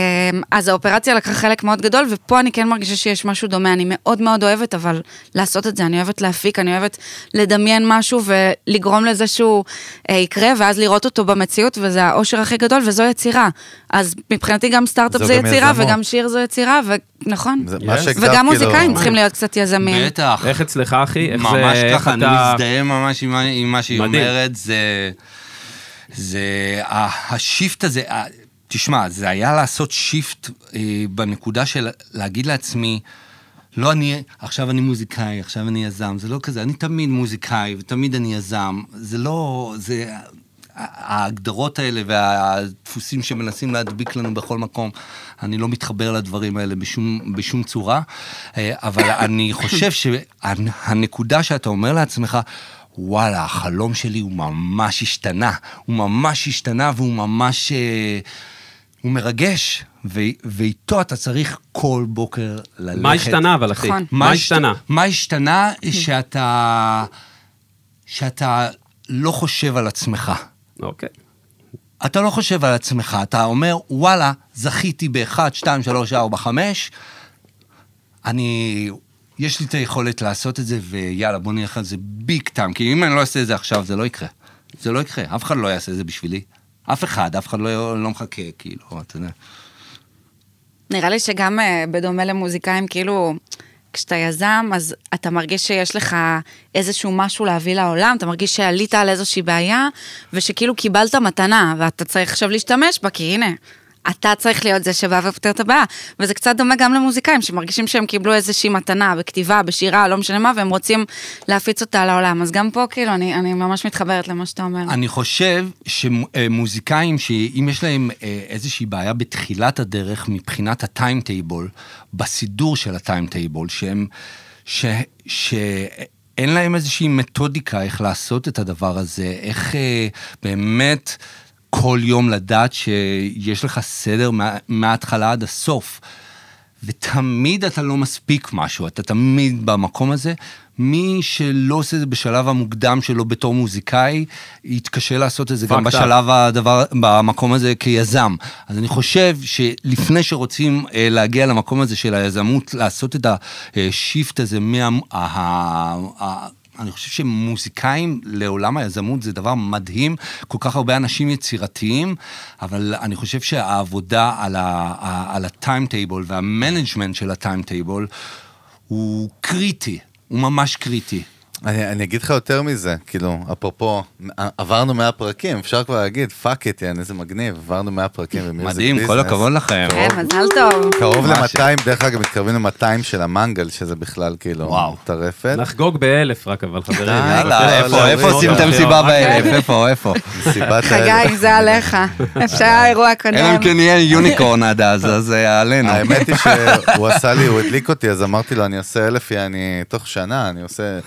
אז האופרציה לקחה חלק מאוד גדול, ופה אני כן מרגישה שיש משהו דומה. אני מאוד מאוד אוהבת, אבל לעשות את זה, אני אוהבת להפיק, אני אוהבת לדמיין משהו ולגרום לזה שהוא אה, יקרה, ואז לראות אותו במציאות, וזה האושר הכי גדול, וזו יצירה. אז מבחינתי גם סטארט-אפ זה גם יצירה, יזמות. וגם שיר זו יצירה, ונכון. זה מה. שהגדרת, וגם כאילו- מוזיקאים צריכים להיות קצת יזמים. בטח. איך אצלך, אחי? איך זה... ממש ככה, אני מזדהה ממש עם מה- שהיא מדהים. אומרת, זה... זה... ה shift הזה, תשמע, זה היה לעשות shift אה, בנקודה של להגיד לעצמי, לא אני, עכשיו אני מוזיקאי, עכשיו אני יזם, זה לא כזה, אני תמיד מוזיקאי ותמיד אני יזם, זה לא, זה... ההגדרות האלה והדפוסים שמנסים להדביק לנו בכל מקום, אני לא מתחבר לדברים האלה בשום, בשום צורה, אה, אבל אני חושב שהנקודה שאתה אומר לעצמך, וואלה, החלום שלי הוא ממש השתנה, הוא ממש השתנה והוא ממש... אה, הוא מרגש, ו- ואיתו אתה צריך כל בוקר ללכת. מה השתנה אבל, אחי? נכון. מה השת- השתנה? מה השתנה שאתה, שאתה לא חושב על עצמך. אוקיי. אתה לא חושב על עצמך, אתה אומר, וואלה, זכיתי ב-1, 2, 3, 4, 5, אני... יש לי את היכולת לעשות את זה, ויאללה, בוא נלך על זה ביג טיים, כי אם אני לא אעשה את זה עכשיו, זה לא יקרה. זה לא יקרה, אף אחד לא יעשה את זה בשבילי. אף אחד, אף אחד לא, לא מחכה, כאילו, אתה יודע. נראה לי שגם אה, בדומה למוזיקאים, כאילו, כשאתה יזם, אז אתה מרגיש שיש לך איזשהו משהו להביא לעולם, אתה מרגיש שעלית על איזושהי בעיה, ושכאילו קיבלת מתנה, ואתה צריך עכשיו להשתמש בה, כי הנה, אתה צריך להיות זה שבא ופותר את הבעיה. וזה קצת דומה גם למוזיקאים, שמרגישים שהם קיבלו איזושהי מתנה בכתיבה, בשירה, לא משנה מה, והם רוצים להפיץ אותה לעולם. אז גם פה, כאילו, אני, אני ממש מתחברת למה שאתה אומר. אני חושב שמוזיקאים, שאם יש להם אה, איזושהי בעיה בתחילת הדרך מבחינת ה timetable, בסידור של ה timetable, שהם... ש... ש... אין להם איזושהי מתודיקה איך לעשות את הדבר הזה, איך אה, באמת כל יום לדעת שיש לך סדר מה, מההתחלה עד הסוף. ותמיד אתה לא מספיק משהו, אתה תמיד במקום הזה. מי שלא עושה את זה בשלב המוקדם שלו בתור מוזיקאי, יתקשה לעשות את זה גם. בשלב הדבר, במקום הזה כיזם. אז אני חושב שלפני שרוצים אה, להגיע למקום הזה של היזמות, לעשות את השיפט הזה מה... אני חושב שמוזיקאים לעולם היזמות זה דבר מדהים, כל כך הרבה אנשים יצירתיים, אבל אני חושב שהעבודה על, על ה timetable וה management של ה timetable הוא קריטי, הוא ממש קריטי. אני, אני אגיד לך יותר מזה, כאילו, אפרופו, עברנו 100 פרקים, אפשר כבר להגיד, fuck it, יאן, איזה מגניב, עברנו 100 פרקים ב music מדהים, כל. הכבוד לכם. כן, מזל טוב. קרוב ממש. ל-200, דרך אגב, מתקרבים ל-200 של המנגל, שזה בכלל כאילו וואו. טרפת. נחגוג באלף רק, אבל חברים. יאללה, איפה, איפה עושים את המסיבה באלף? איפה, איפה? מסיבת האלה. חגי, זה עליך. אפשר האירוע הקודם. אלא אם כן נהיה יוניקורן עד אז, אז זה עלינו. האמת היא שהוא עשה לי, הוא הדליק אותי, אז אמרתי לו, אני עושה אלף, אני תוך שנה, אני עושה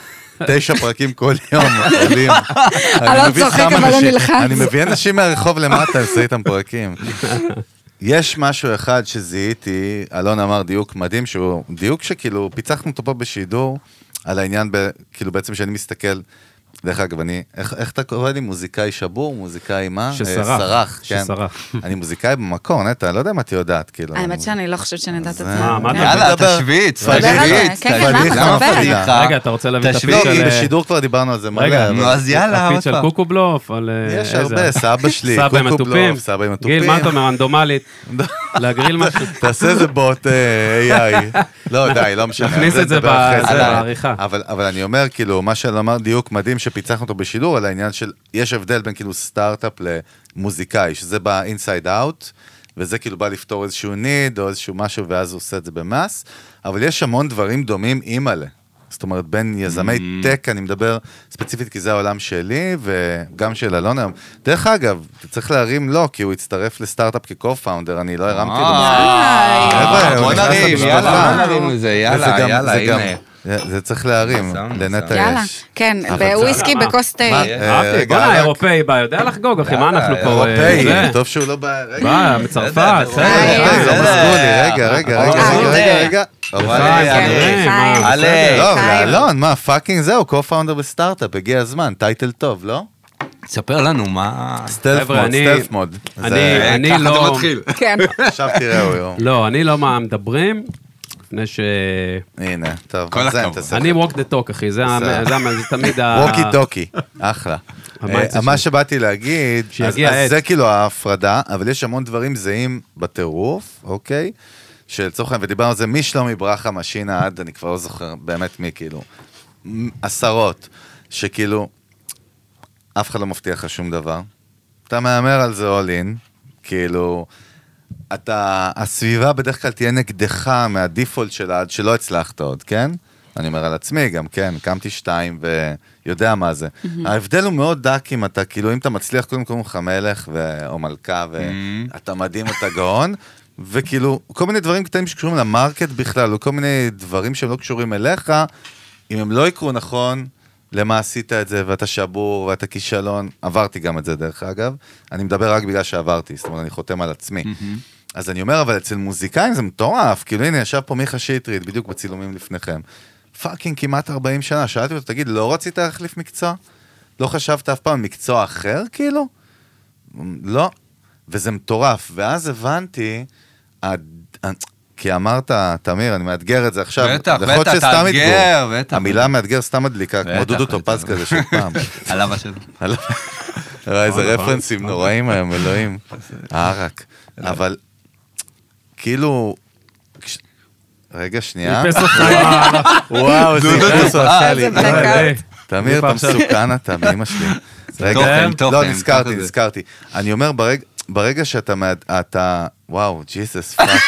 תשע פרקים כל יום, עולים. אני לא צוחק, אבל אנשים- אני נלחץ. אני מביא אנשים מהרחוב למטה, עושה איתם פרקים. יש משהו אחד שזיהיתי, אלון אמר דיוק מדהים, שהוא דיוק שכאילו פיצחנו אותו פה בשידור, על העניין, ב, כאילו בעצם שאני מסתכל, דרך אגב, אני, איך, איך אתה קורא לי? מוזיקאי שבור? מוזיקאי מה? שסרח. אה, סרח, כן. שסרח. אני מוזיקאי במקור, נטע, אני לא יודע אם את יודעת, כאילו. האמת שאני לא חושבת שאני יודעת את זה. מה, מה כן. אתה יאללה, מדבר. תשוויץ, דבר על זה. תשוויץ. כן, כן, תשוויץ. רגע, אתה רוצה להביא את תשוויץ. הפיץ לא, של... אה, בשידור כבר דיברנו על זה מלא. רגע, נו, אז יאללה, הפיץ של הופה. קוקובלוף, על... אה, יש הרבה, סבא שלי, קוקובלוף, התופים. סבא עם התופים. גיל, מה אתה אומר, רנדומלית? להגריל משהו? תעשה איזה בוט אה, AI. לא, די, לא משנה. נכניס על את זה בעריכה. אבל אבל אני אומר, כאילו, מה שאמר דיוק מדהים שפיצחנו אותו בשידור, על העניין של, יש הבדל בין כאילו סטארט-אפ למוזיקאי, שזה ב inside out, וזה כאילו בא לפתור איזשהו need או איזשהו משהו, ואז הוא עושה את זה ב mass, אבל יש המון דברים דומים אימא'לה. זאת אומרת, בין יזמי Mm. טק, אני מדבר ספציפית כי זה העולם שלי, וגם של אלון היום. דרך אגב, צריך להרים לו, כי הוא הצטרף לסטארט-אפ כ-co-founder, אני לא הרמתי לו מספיק. אה, הוא בוא נרים. יאללה, בוא נרים לזה, יאללה, יאללה, הנה. זה צריך להרים, לנטע שם. יאללה, יש. כן, בוויסקי? בכוס תה. אה, בוא'נה, האירופאי בא, יודע לחגוג, אחי, מה אנחנו פה... אה, אירופאי? טוב שהוא לא בא... בא, מצרפת. רגע. לא רגע, רגע, רגע, אה, רגע, אה. אוקיי. כן. לא. אלון, מה, fucking זהו, co-founder בסטארט-אפ, הגיע הזמן, title טוב, לא? תספר לנו מה... סטלף מוד, סטלף מוד. אני- זה- אני ככה לא- זה מתחיל. כן. עכשיו תראה, הוא... לא, אני לא מה מדברים, לפני ש... הנה, טוב. כל הכבוד. אני walk the talk, אחי, זה תמיד ה... ווקי טוקי, אחלה. אה, מה שלי. שבאתי להגיד, אז. זה כאילו ההפרדה, אבל יש המון דברים זהים בטירוף, אוקיי? שלצורך העניין, ודיברנו על זה משלומי ברכה, משינה עד, אני כבר לא זוכר באמת מי, כאילו, עשרות, שכאילו, אף אחד לא מבטיח לך שום דבר. אתה מהמר על זה all in, כאילו, אתה, הסביבה בדרך כלל תהיה נגדך מהדיפולט שלה עד שלא הצלחת עוד, כן? אני אומר על עצמי גם, כן, קמתי שתיים ויודע מה זה. ההבדל הוא מאוד דק אם אתה, כאילו, אם אתה מצליח, קודם כל לך מלך ו... או מלכה, ואתה מדהים, אתה גאון, וכאילו, כל מיני דברים קטנים שקשורים למרקט בכלל, או כל מיני דברים שהם לא קשורים אליך, אם הם לא יקרו נכון, למה עשית את זה, ואתה שבור, ואתה כישלון, עברתי גם את זה דרך אגב, אני מדבר רק בגלל שעברתי, זאת אומרת, אני חותם על עצמי. אז אני אומר, אבל אצל מוזיקאים זה מטורף, כאילו הנה, ישב פה מיכה שטרית, בדיוק בצילומים לפניכם. fucking כמעט 40 שנה, שאלתי אותו, תגיד, לא רצית להחליף מקצוע? לא חשבת אף פעם מקצוע אחר, כאילו? לא. וזה מטורף, ואז הבנתי, הד- כי אמרת, תמיר, אני מאתגר את זה עכשיו. בטח, בטח, תאתגר. בטח. המילה מאתגר סתם מדליקה, כמו דודו. טופז כזה של פעם. עליו השם. איזה. רפרנסים נוראים היום, אלוהים. הערק. אבל, כאילו... רגע, שנייה. וואו, זה עשה איזה לי. בלקאוט. אה, תמיר, אתה. מסוכן אתה, באמא שלי. רגע, תוכן, לא, נזכרתי. נזכרתי. אני אומר, ברג- ברגע שאתה, וואו, ג'יסוס פאק.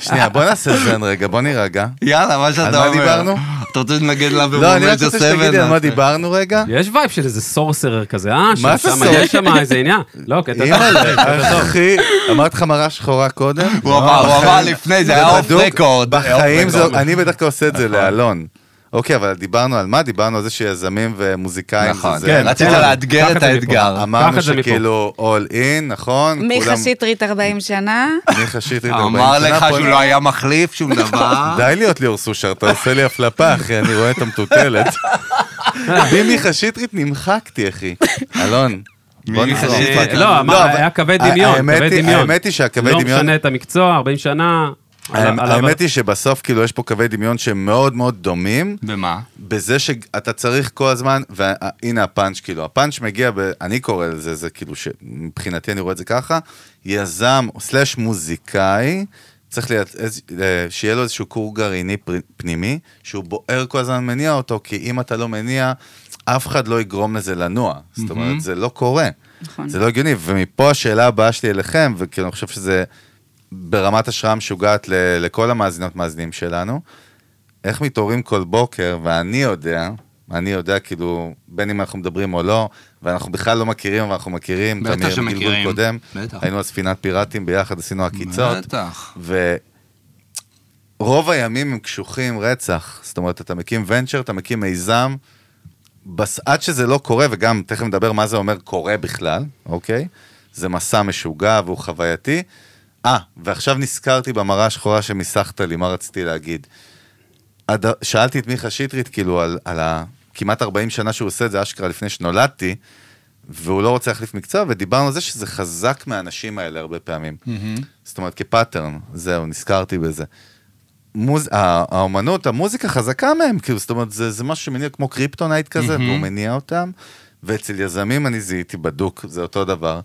שנייה, בוא נעשה זן רגע, בוא נירגע. יאללה, מה שאתה על אומר. מה דיברנו? אתה רוצה לנגד לה לא, אני רק רוצה שתגידי על 7? מה דיברנו רגע. יש וייב של איזה סורסרר כזה, אה? מה זה סורסרר? יש שם איזה עניין. לא, קטע טוב. אימא'לה, אחי, אמרתי לך מראה שחורה קודם? הוא אמר, הוא אמר לפני, זה היה אוף רקורד. בחיים זה. אני בדרך כלל עושה את זה נכון. לאלון. אוקיי, אבל דיברנו על מה? דיברנו על זה שיזמים ומוזיקאים נכון, זה כן, זה. רצית תן לנו, לאתגר את זה. האתגר. אמרנו זה. שכאילו all in, נכון? מיכה כולם- שטרית 40 שנה. מיכה שטרית. אמר 40 שנה לך פה. שהוא לא היה מחליף שום דבר. די להיות ליאור סושר, אתה עושה לי הפלפה, אחי, אני רואה את המטוטלת. במיכה שטרית נמחקתי, אחי. אלון, לא, אמר, אבל- היה קווי דמיון, האמת קווי היא- דמיון. האמת היא שהקווי לא דמיון... משנה את המקצוע, 40 שנה. האמת היא שבסוף כאילו יש פה קווי דמיון שהם מאוד מאוד דומים, במה? בזה שאתה צריך כל הזמן, והנה הפאנץ', כאילו, הפאנץ' מגיע, ב, אני קורא לזה, זה כאילו, מבחינתי אני רואה את זה ככה, יזם, סלאש מוזיקאי, צריך להיות, אה, שיהיה לו איזשהו כור גרעיני פנימי, שהוא בוער כל הזמן מניע אותו, כי אם אתה לא מניע, אף אחד לא יגרום לזה לנוע. זאת אומרת, זה לא קורה. נכון. זה לא הגיוני, ומפה השאלה הבאה שלי אליכם, וכאילו אני חושב שזה ברמת השראה משוגעת ל- לכל המאזינות מאזינים שלנו, איך מתעוררים כל בוקר, ואני יודע, אני יודע כאילו, בין אם אנחנו מדברים או לא, ואנחנו בכלל לא מכירים, אבל אנחנו מכירים, בטח שמכירים. קודם, בטח. היינו על ספינת פיראטים ביחד, עשינו עקיצות, בטח. ורוב הימים הם קשוחים רצח, זאת אומרת, אתה מקים ונצ'ר, אתה מקים מיזם, בס... עד שזה לא קורה, וגם תכף נדבר מה זה אומר קורה בכלל, אוקיי? זה מסע משוגע והוא חווייתי. אה, ועכשיו נזכרתי במראה השחורה שמיסכת לי, מה רציתי להגיד. הד... שאלתי את מיכה שטרית, כאילו, על, על ה... כמעט 40 שנה שהוא עושה את זה, אשכרה לפני שנולדתי, והוא לא רוצה להחליף מקצוע, ודיברנו על זה שזה חזק מהאנשים האלה הרבה פעמים. זאת אומרת, כ pattern, זהו, נזכרתי בזה. מוז... הא- האומנות, המוזיקה חזקה מהם, כאילו, זאת אומרת, זה, זה משהו שמניע כמו קריפטונייט כזה, מהמם. והוא מניע אותם, ואצל יזמים אני זיהיתי בדוק, זה אותו דבר.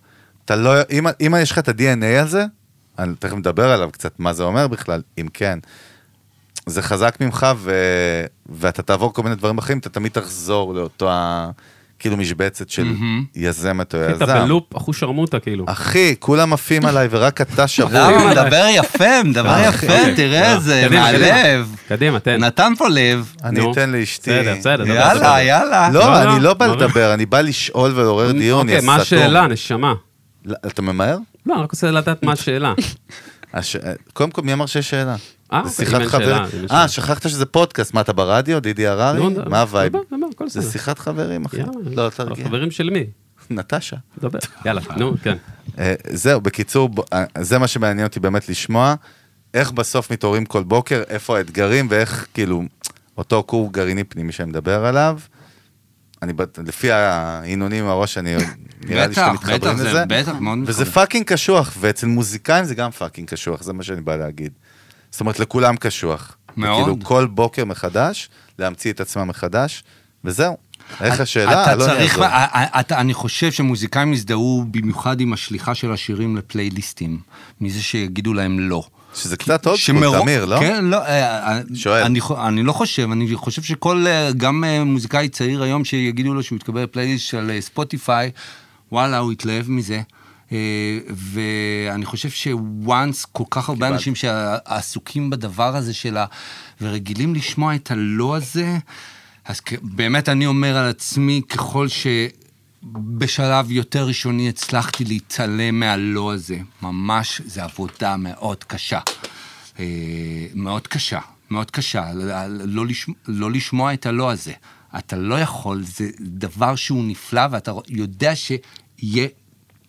אתה לא, אם, אם יש לך את ה-DNA הזה, אני תכף מדבר עליו קצת, מה זה אומר בכלל, אם כן. זה חזק ממך, ו... ואתה תעבור כל מיני דברים אחרים, אתה תמיד תחזור לאותו ה... כאילו משבצת של יזמת או אתה יזם. בלופ אחושרמוטה, כאילו. אחי, כולם עפים עליי ורק אתה שבוי. למה? מדבר יפה, מדבר אה, יפה, אוקיי. תראה אה, איזה, קדימה, מהלב. קדימה, תן. נתן פה לב. אני. אתן לאשתי. בסדר, בסדר. יאללה. יאללה. לא, לא, אני לא. לא בא? לדבר, אני בא לשאול ולעורר דיון, יא אוקיי, מה. השאלה, נשמה? לא, אתה ממהר? לא, אני רק רוצה לדעת מה השאלה. הש... קודם כל, מי אמר שיש שאלה? אה, אוקיי, שיחת חברים. אה. שכחת שזה פודקאסט, מה, אתה ברדיו, דידי הררי? נו, מה ה vibe? הכל זה. שיחת חברים, אחי. לא, תרגיע. חברים של מי? נטשה. דבר. יאללה, נו, כן. אה, זהו, בקיצור, אה, זה מה שמעניין אותי באמת לשמוע. איך בסוף מתעוררים כל בוקר, איפה האתגרים ואיך, כאילו, אותו כור גרעיני פנימי שאני מדבר עליו. אני, לפי ההנהונים עם הראש, אני, נראה לי שאתם בטח, מתחברים בטח, זה לזה. בטח, מאוד וזה מתחבר. fucking קשוח, ואצל מוזיקאים זה גם fucking קשוח, זה מה שאני בא להגיד. זאת אומרת, לכולם קשוח. מאוד. כאילו, כל בוקר מחדש, להמציא את עצמם מחדש, וזהו. איך השאלה? אתה אלון צריך, יעזור. א- א- אתה- אני חושב שמוזיקאים יזדהו במיוחד עם השליחה של השירים לפלייליסטים, מזה שיגידו להם לא. שזה קצת עוד שמרו- תמיר, לא? כן, לא, אה, אה, שואל. אני, אני לא חושב, אני חושב שכל, אה, גם מוזיקאי צעיר היום שיגידו לו שהוא יתקבל לפלייליסט של ספוטיפיי, וואלה, הוא יתלהב מזה. ואני חושב שוואנס, כל כך הרבה קיבלתי. אנשים שעסוקים בדבר הזה שלה, ורגילים לשמוע את הלא הזה, אז באמת אני אומר על עצמי, ככל שבשלב יותר ראשוני הצלחתי להתעלם מהלא הזה, ממש, זו עבודה מאוד קשה. אה, מאוד קשה, מאוד קשה, לא, לשמוע, לא לשמוע את הלא הזה. אתה לא יכול, זה דבר שהוא נפלא, ואתה יודע שיהיה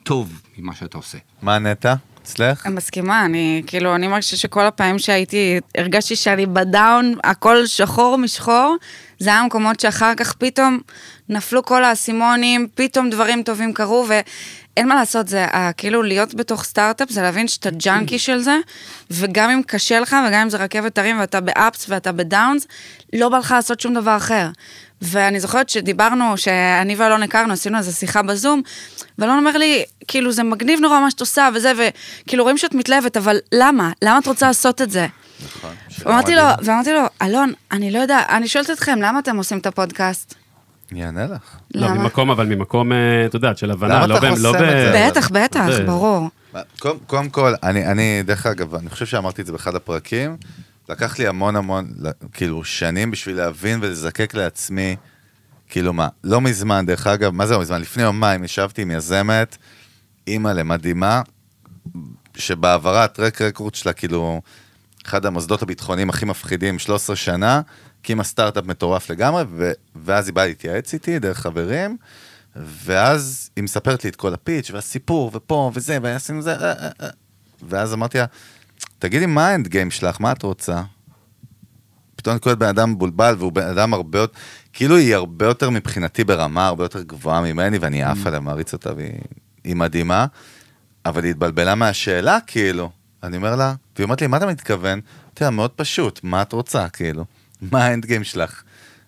טוב ממה שאתה עושה. מה נטע? אצלך? אני מסכימה, אני כאילו, אני מרגישה שכל הפעמים שהייתי, הרגשתי שאני בדאון, הכל שחור משחור, זה היה מקומות שאחר כך פתאום נפלו כל האסימונים, פתאום דברים טובים קרו, ואין מה לעשות, זה כאילו להיות בתוך סטארט-אפ, זה להבין שאתה ג'אנקי של זה, וגם אם קשה לך, וגם אם זה רכבת הרים ואתה באפס ואתה ב downs, לא בא לך לעשות שום דבר אחר. ואני זוכרת שדיברנו, שאני ואלון הכרנו, עשינו איזו שיחה בזום, ואלון אומר לי, כאילו, זה מגניב נורא מה שאת עושה וזה, וכאילו רואים שאת מתלהבת, אבל למה? למה את רוצה לעשות את זה? נכון. שאלה ואמרתי לו. ואמרתי לו, אלון, אני לא יודע, אני שואלת אתכם, למה אתם עושים את הפודקאסט? אני אענה לך. לא? ממקום, אבל ממקום, אה, את יודעת, של הבנה, לא ב- לא חוסם ב... את זה? בטח, בטח, ברור. קודם, כל, אני, אני, דרך אגב, אני חושב שאמרתי את זה באחד הפרקים, לקח לי המון המון, כאילו, שנים בשביל להבין ולזקק לעצמי, כאילו מה, לא מזמן, דרך אגב, מה זה לא מזמן? לפני יומיים ישבתי עם יזמת, אימא למדהימה, שבעברה הטרק רקורד שלה, כאילו, אחד המוסדות הביטחוניים הכי מפחידים, 13 שנה, הקימה סטארט-אפ מטורף לגמרי, ו- ואז היא באה להתייעץ איתי דרך חברים, ואז היא מספרת לי את כל הפיץ' והסיפור, ופה וזה, ועשינו זה, אה, אה, אה. ואז אמרתי לה, תגידי, מה האנד גיים שלך? מה את רוצה? פתאום אני קורא בן אדם מבולבל, והוא בן אדם הרבה יותר, כאילו היא הרבה יותר מבחינתי ברמה הרבה יותר גבוהה ממני, ואני עף עליה, מעריץ אותה, והיא היא מדהימה, אבל היא התבלבלה מהשאלה, כאילו. אני אומר לה, והיא אומרת לי, מה אתה מתכוון? אמרתי לה, מאוד פשוט, מה את רוצה, כאילו? מה ה end game שלך?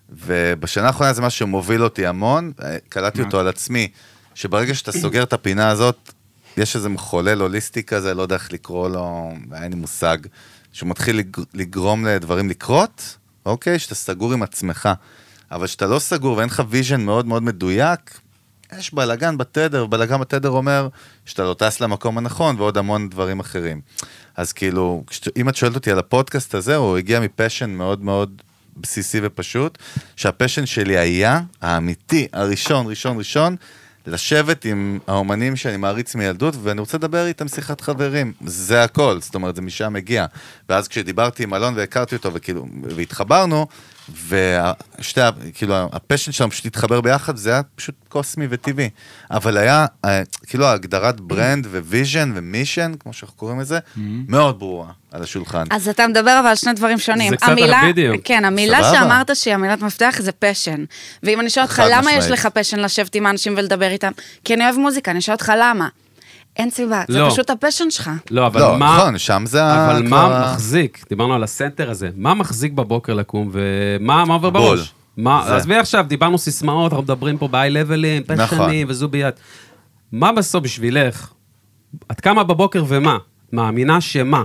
ובשנה האחרונה זה משהו שמוביל אותי המון, אה, קלטתי אותו על עצמי, שברגע שאתה סוגר את הפינה הזאת, יש איזה מחולל הוליסטי כזה, לא יודע איך לקרוא לו, אין לי מושג, שהוא מתחיל לג- לגרום לדברים לקרות, אוקיי? שאתה סגור עם עצמך. אבל כשאתה לא סגור ואין לך vision מאוד מאוד מדויק, יש בלאגן בתדר, ובלאגן בתדר אומר שאתה לא טס למקום הנכון ועוד המון דברים אחרים. אז כאילו, אם את שואלת אותי על הפודקאסט הזה, הוא הגיע מ passion מאוד מאוד בסיסי ופשוט, שה passion שלי היה, האמיתי, הראשון, ראשון, ראשון, לשבת עם האומנים שאני מעריץ מילדות, ואני רוצה לדבר איתם שיחת חברים. זה הכל, זאת אומרת, זה משם מגיע. ואז כשדיברתי עם אלון והכרתי אותו, וכאילו, והתחברנו, ושתי, כאילו, ה passion שלנו פשוט התחבר ביחד, זה היה פשוט קוסמי וטבעי. אבל היה, אה, כאילו, הגדרת brand vision ו mission, כמו שאנחנו קוראים לזה, מאוד ברורה על השולחן. אז אתה מדבר אבל על שני דברים שונים. זה קצת על המילה- בדיוק. כן, המילה סבבה. שאמרת שהיא המילת מפתח זה passion. ואם אני שואלת אותך, למה יש. לך passion לשבת עם האנשים ולדבר איתם? כי אני אוהב מוזיקה, אני שואלת אותך למה. אין סיבה, זה לא. פשוט ה passion שלך. לא, אבל לא, מה... נכון, שם זה ה- אבל כבר מה מחזיק? דיברנו על ה center הזה. מה מחזיק בבוקר לקום ומה מה עובר בול. בראש? מה, זה. עזבי עכשיו, דיברנו סיסמאות, אנחנו מדברים פה ב-high levels, נכון. passionים וזוביית. מה בסוף בשבילך? את קמה בבוקר ומה? מאמינה שמה?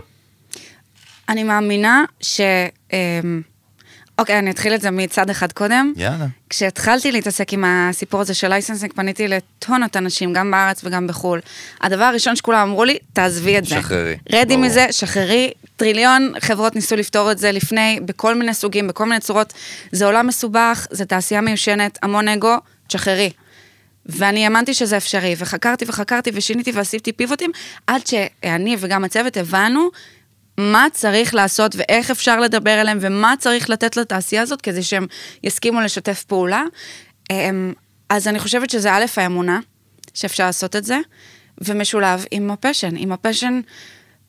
אני מאמינה ש... אמ, אוקיי, אני אתחיל את זה מצד אחד קודם. יאללה. כשהתחלתי להתעסק עם הסיפור הזה של licensing, פניתי לטונות אנשים, גם בארץ וגם בחו"ל. הדבר הראשון שכולם אמרו לי, תעזבי את זה. שחררי. רדי ברור. מזה, שחררי. טריליון חברות ניסו לפתור את זה לפני, בכל מיני סוגים, בכל מיני צורות. זה עולם מסובך, זה תעשייה מיושנת, המון אגו, תשחררי. ואני האמנתי שזה אפשרי, וחקרתי וחקרתי ושיניתי ועשיתי pivotים, עד שאני וגם הצוות הבנו מה צריך לעשות ואיך אפשר לדבר אליהם ומה צריך לתת לתעשייה הזאת כדי שהם יסכימו לשתף פעולה. אמ, אז אני חושבת שזה א', האמונה, שאפשר לעשות את זה, ומשולב עם ה passion, עם ה passion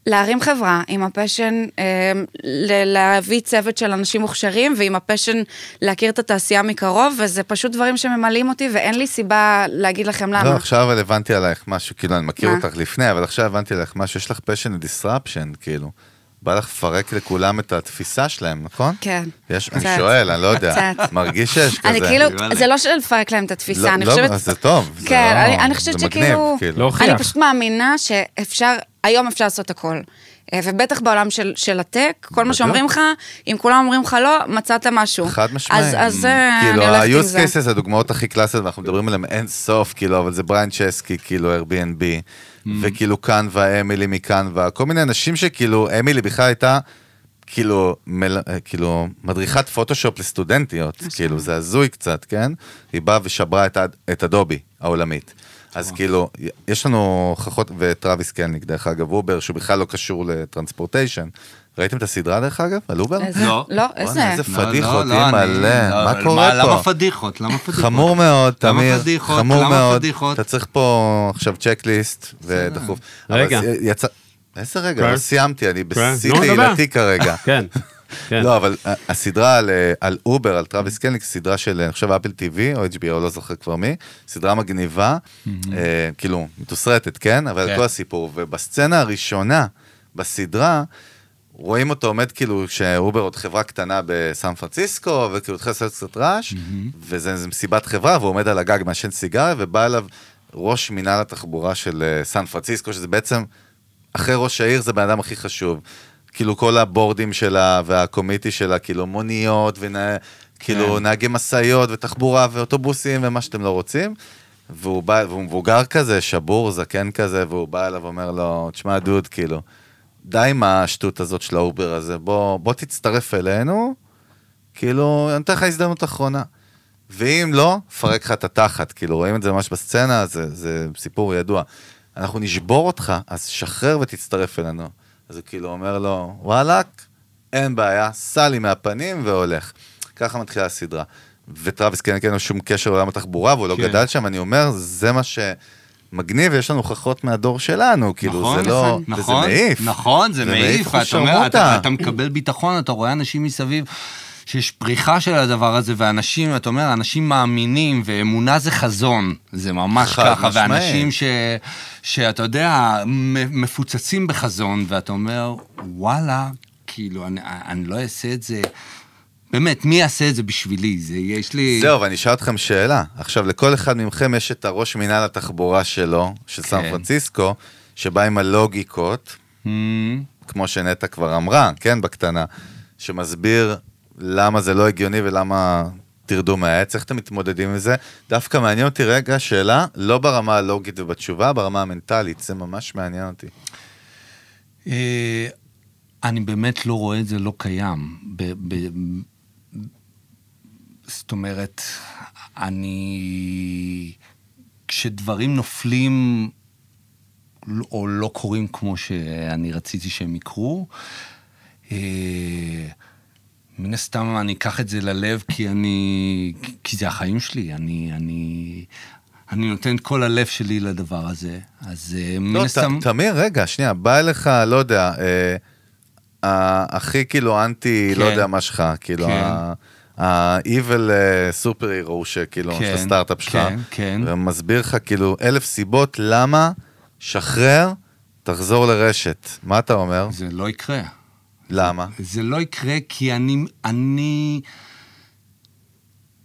להרים חברה, עם ה passion אמ, להביא צוות של אנשים מוכשרים, ועם ה passion להכיר את התעשייה מקרוב, וזה פשוט דברים שממלאים אותי, ואין לי סיבה להגיד לכם למה. לא, עכשיו אבל הבנתי עלייך משהו, כאילו, אני מכיר מה? אותך לפני, אבל עכשיו הבנתי עלייך משהו, יש לך פשן דיסרפשן, כאילו. בא לך לפרק לכולם את התפיסה שלהם, נכון? כן. יש, אני קצת. שואל, אני לא יודע. קצת. מרגיש שיש כזה. אני כאילו. זה לא של לפרק להם את התפיסה, לא, אני לא, חושבת... אז זה טוב. זה כן, לא- אני, אני חושבת זה מגניב, שכאילו... כאילו. להוכיח. אני פשוט מאמינה שאפשר, היום אפשר לעשות הכל. אה, ובטח בעולם של, של הטק, כל מה. שאומרים לך, אם כולם אומרים לך לא, מצאת משהו. חד משמעית. אז, אז אה, כאילו, אני הולכת עם ה-use זה. cases, הדוגמאות הכי קלאסיות, ואנחנו מדברים עליהם אין סוף, כאילו, אבל זה בריאן צ'סקי, כאילו, Airbnb, וכאילו Canva, אמילי מ Canva, כל מיני אנשים שכאילו, אמילי בכלל הייתה, כאילו, מל... כאילו, מדריכת פוטושופ לסטודנטיות, כאילו, זה הזוי קצת, כן? היא באה ושברה את, את Adobe העולמית. אז כאילו, יש לנו הוכחות, וטרוויס קלניק, דרך אגב, Uber, שהוא בכלל לא קשור ל transportation. ראיתם את הסדרה, דרך אגב, על Uber? לא. לא, איזה? איזה לא, פדיחות, לא, אני- לא, מה אבל קורה פה? למה פדיחות? למה פדיחות? חמור מאוד, תמיר? חמור מאוד. אתה צריך פה עכשיו checklist ודחוף. רגע. איזה רגע? לא סיימתי, אני. בשיא. תהילתי כרגע. כן, כן. לא, אבל הסדרה על, אה, על Uber, על טרוויס קלניק, סדרה של, אני חושב, Apple TV או HBO, לא זוכר כבר מי, סדרה מגניבה, אה, כאילו, מתוסרטת, כן? אבל כן. כל הסיפור. ובסצנה הראשונה בסדרה, רואים אותו עומד כאילו שאובר עוד חברה קטנה בסן פרנסיסקו, וכאילו התחיל לעשות קצת רעש, וזה איזה מסיבת חברה, והוא עומד על הגג מעשן סיגריה, ובא אליו ראש מינהל התחבורה של אה, סן פרנסיסקו, שזה בעצם, אחרי ראש העיר זה בן אדם הכי חשוב. כאילו כל הבורדים שלה והקומיטי שלה, כאילו מוניות, ונה, כאילו כן. נהגי משאיות ותחבורה ואוטובוסים ומה שאתם לא רוצים. והוא בא, והוא מבוגר כזה, שבור, זקן כזה, והוא בא אליו ואומר לו, תשמע דוד, כאילו, די עם השטות הזאת של ה Uber הזה, בוא, בוא תצטרף אלינו, כאילו, אני אתן לך הזדמנות אחרונה. ואם לא, פרק לך את התחת, כאילו, רואים את זה ממש בסצנה, זה, זה סיפור ידוע. אנחנו נשבור אותך, אז שחרר ותצטרף אלינו. אז הוא כאילו אומר לו, וואלאק, אין בעיה, עוף לי מהפנים והולך. ככה מתחילה הסדרה. וטרוויס קלניק אין לו שום קשר לעולם התחבורה, והוא לא כן. גדל שם, אני אומר, זה מה שמגניב, ויש לנו הוכחות מהדור שלנו, כאילו, נכון, זה לא, נכון, וזה מעיף. נכון, זה מעיף, אחוז אתה אומר. אתה, אתה מקבל ביטחון, אתה רואה אנשים מסביב. שיש פריחה של הדבר הזה, ואנשים, אתה אומר, אנשים מאמינים, ואמונה זה חזון, זה ממש ככה, משמעית. ואנשים ש, שאתה יודע, מפוצצים בחזון, ואתה אומר, וואלה, כאילו, אני, אני לא אעשה את זה, באמת, מי יעשה את זה בשבילי? זה, יש לי... זהו, ואני אשאל אתכם שאלה. עכשיו, לכל אחד מכם יש את הראש מינהל התחבורה שלו, של סן כן. פרנסיסקו, שבא עם הלוגיקות, Hmm, כמו שנטע כבר אמרה, כן, בקטנה, שמסביר למה זה לא הגיוני ולמה תרדו מהעץ, איך אתם מתמודדים עם זה? דווקא מעניין אותי רגע, שאלה, לא ברמה הלוגית ובתשובה, ברמה המנטלית, זה ממש מעניין אותי. אה, אני באמת לא רואה את זה לא קיים. זאת אומרת, אני... כשדברים נופלים או לא קורים כמו שאני רציתי שהם יקרו, אה, מן הסתם אני אקח את זה ללב כי אני... כי זה החיים שלי, אני... אני... אני נותן את כל הלב שלי לדבר הזה, אז אה, מן לא, ת- הסתם... תמיר, רגע, שנייה, בא אליך, לא יודע, אה, ה- הכי כאילו אנטי, לא כן. יודע מה שלך, כאילו, כן. ה-evil סופר הירו שכאילו, של כן, הסטארט-אפ שלך, כן, כן. ומסביר לך כאילו אלף סיבות למה, שחרר, תחזור לרשת. מה אתה אומר? זה לא יקרה. למה? זה לא יקרה כי אני, אני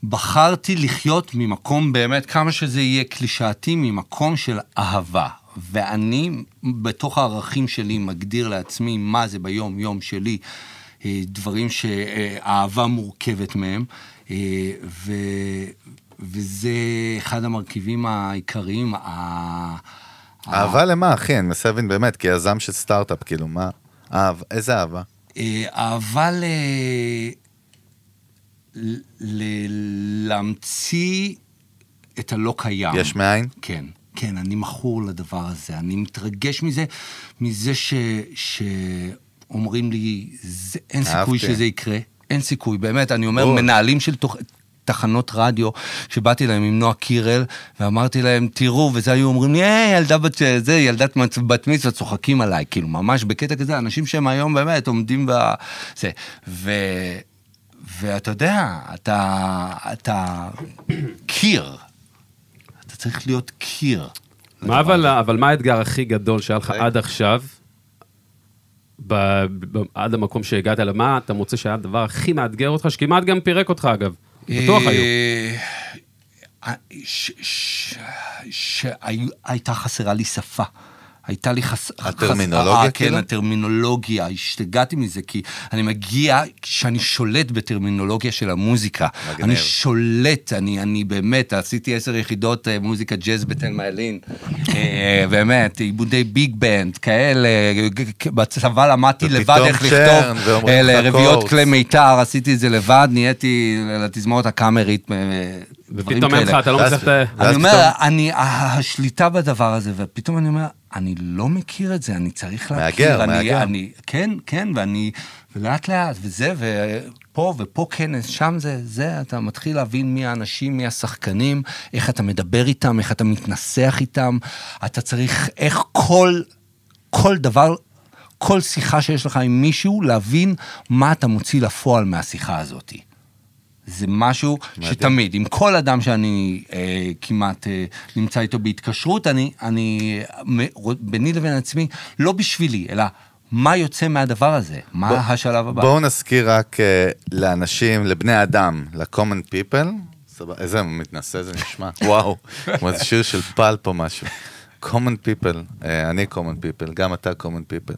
בחרתי לחיות ממקום באמת, כמה שזה יהיה קלישאתי, ממקום של אהבה. ואני, בתוך הערכים שלי, מגדיר לעצמי מה זה ביום-יום שלי אה, דברים שאהבה מורכבת מהם, אה, ו, וזה אחד המרכיבים העיקריים. אהבה למה, אחי? אני מנסה להבין באמת, כיזם של סטארט-אפ, כאילו, מה? אהב, איזה אהבה? אה, אהבה ל... ל... להמציא את הלא קיים. יש מאין? כן, כן, אני מכור לדבר הזה. אני מתרגש מזה, מזה ש... שאומרים לי, זה... אין סיכוי אהבתי. שזה יקרה. אין סיכוי, באמת, אני אומר, בול. מנהלים של תוכ... תחנות רדיו, שבאתי להם עם נועה קירל, ואמרתי להם, תראו, וזה היו אומרים לי, היי, ילדה בת... זה, ילדת מצ- בת מצווה, צוחקים עליי, כאילו, ממש בקטע כזה, אנשים שהם היום באמת עומדים ב... זה, ו... ואתה יודע, אתה... אתה... קיר. אתה צריך להיות קיר. מה אבל, אבל מה האתגר הכי גדול שהיה לך עד עכשיו, ב, ב, עד המקום שהגעת אליו? מה אתה מוצא שהיה הדבר הכי מאתגר אותך, שכמעט גם פירק אותך אגב? בטוח היו. אה, ש- ש- שהייתה חסרה לי שפה. הייתה לי חס... הטרמינולוגיה, חס... אה, כאילו? כן, הטרמינולוגיה, השתגעתי מזה, כי אני מגיע, שאני שולט בטרמינולוגיה של המוזיקה. מגניב. אני שולט, אני, אני באמת, עשיתי עשר יחידות אה, מוזיקה ג'אז בתל מעלין. אה, באמת, עיבודי ביג בנד, כאלה, בצבא למדתי לבד איך לכתוב רביעיות קורס. כלי מיתר, עשיתי את זה לבד, נהייתי לתזמורת הקאמרית. ופתאום אין לך. אתה לא מצליח את ה... ואז אני אומר, השליטה בדבר הזה, ופתאום אני אומר, אני לא מכיר את זה, אני צריך להכיר. מאתגר, אני, מאתגר. אני, כן, כן, ואני, ולאט לאט, וזה, ופה ופה כנס, שם זה, זה, אתה מתחיל להבין מי האנשים, מי השחקנים, איך אתה מדבר איתם, איך אתה מתנסח איתם, אתה צריך, איך כל, כל דבר, כל שיחה שיש לך עם מישהו, להבין מה אתה מוציא לפועל מהשיחה הזאת. זה משהו מדהים. שתמיד, עם כל אדם שאני אה, כמעט אה, נמצא איתו בהתקשרות, אני, אני מ- ביני לבין עצמי, לא בשבילי, אלא מה יוצא מהדבר הזה, מה בוא- השלב הבא. בואו נזכיר רק אה, לאנשים, לבני אדם, ל-common people, סבבה, איזה מתנשא זה נשמע, וואו, כמו איזה שיר של פלפ או משהו. Common people, אה, אני common people, גם אתה common people.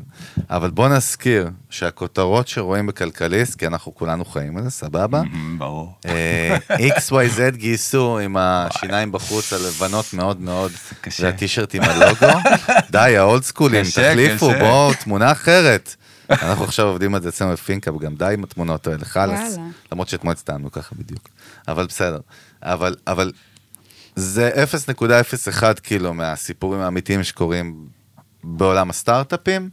אבל בואו נזכיר שהכותרות שרואים בכלכליסט, כי אנחנו כולנו חיים על זה, סבבה? Mm, ברור. אה, XYZ גייסו עם השיניים בחוץ הלבנות מאוד מאוד, קשה. והטישרט עם הלוגו. די, ה old schoolים, תחליפו. בואו, תמונה אחרת. אנחנו עכשיו עובדים על זה אצלנו בפינקאפ, גם די עם התמונות האלה, חלאס. למרות שאתמול הצטלמנו ככה בדיוק. אבל בסדר. אבל, אבל זה 0.01 כאילו מהסיפורים האמיתיים שקורים בעולם הסטארט-אפים,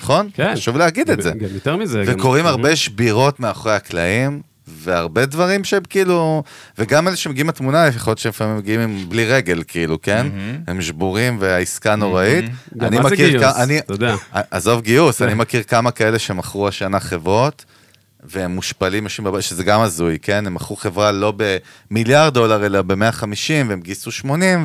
נכון? כן. חשוב להגיד את זה. גם יותר מזה. גם- וקורים הרבה שבירות מאחורי הקלעים, והרבה דברים שהם כאילו, וגם אלה שמגיעים לתמונה, יכול להיות שלפעמים מגיעים עם בלי רגל, כאילו, כן? הם שבורים והעסקה נוראית. גם אני מה זה גיוס? כ- אני- אתה יודע. עזוב גיוס, אני מכיר כמה כאלה שמכרו השנה חברות, והם מושפלים, יושבים בבית, שזה גם הזוי, כן? הם מכרו חברה לא במיליארד דולר, אלא ב-150, והם גייסו 80,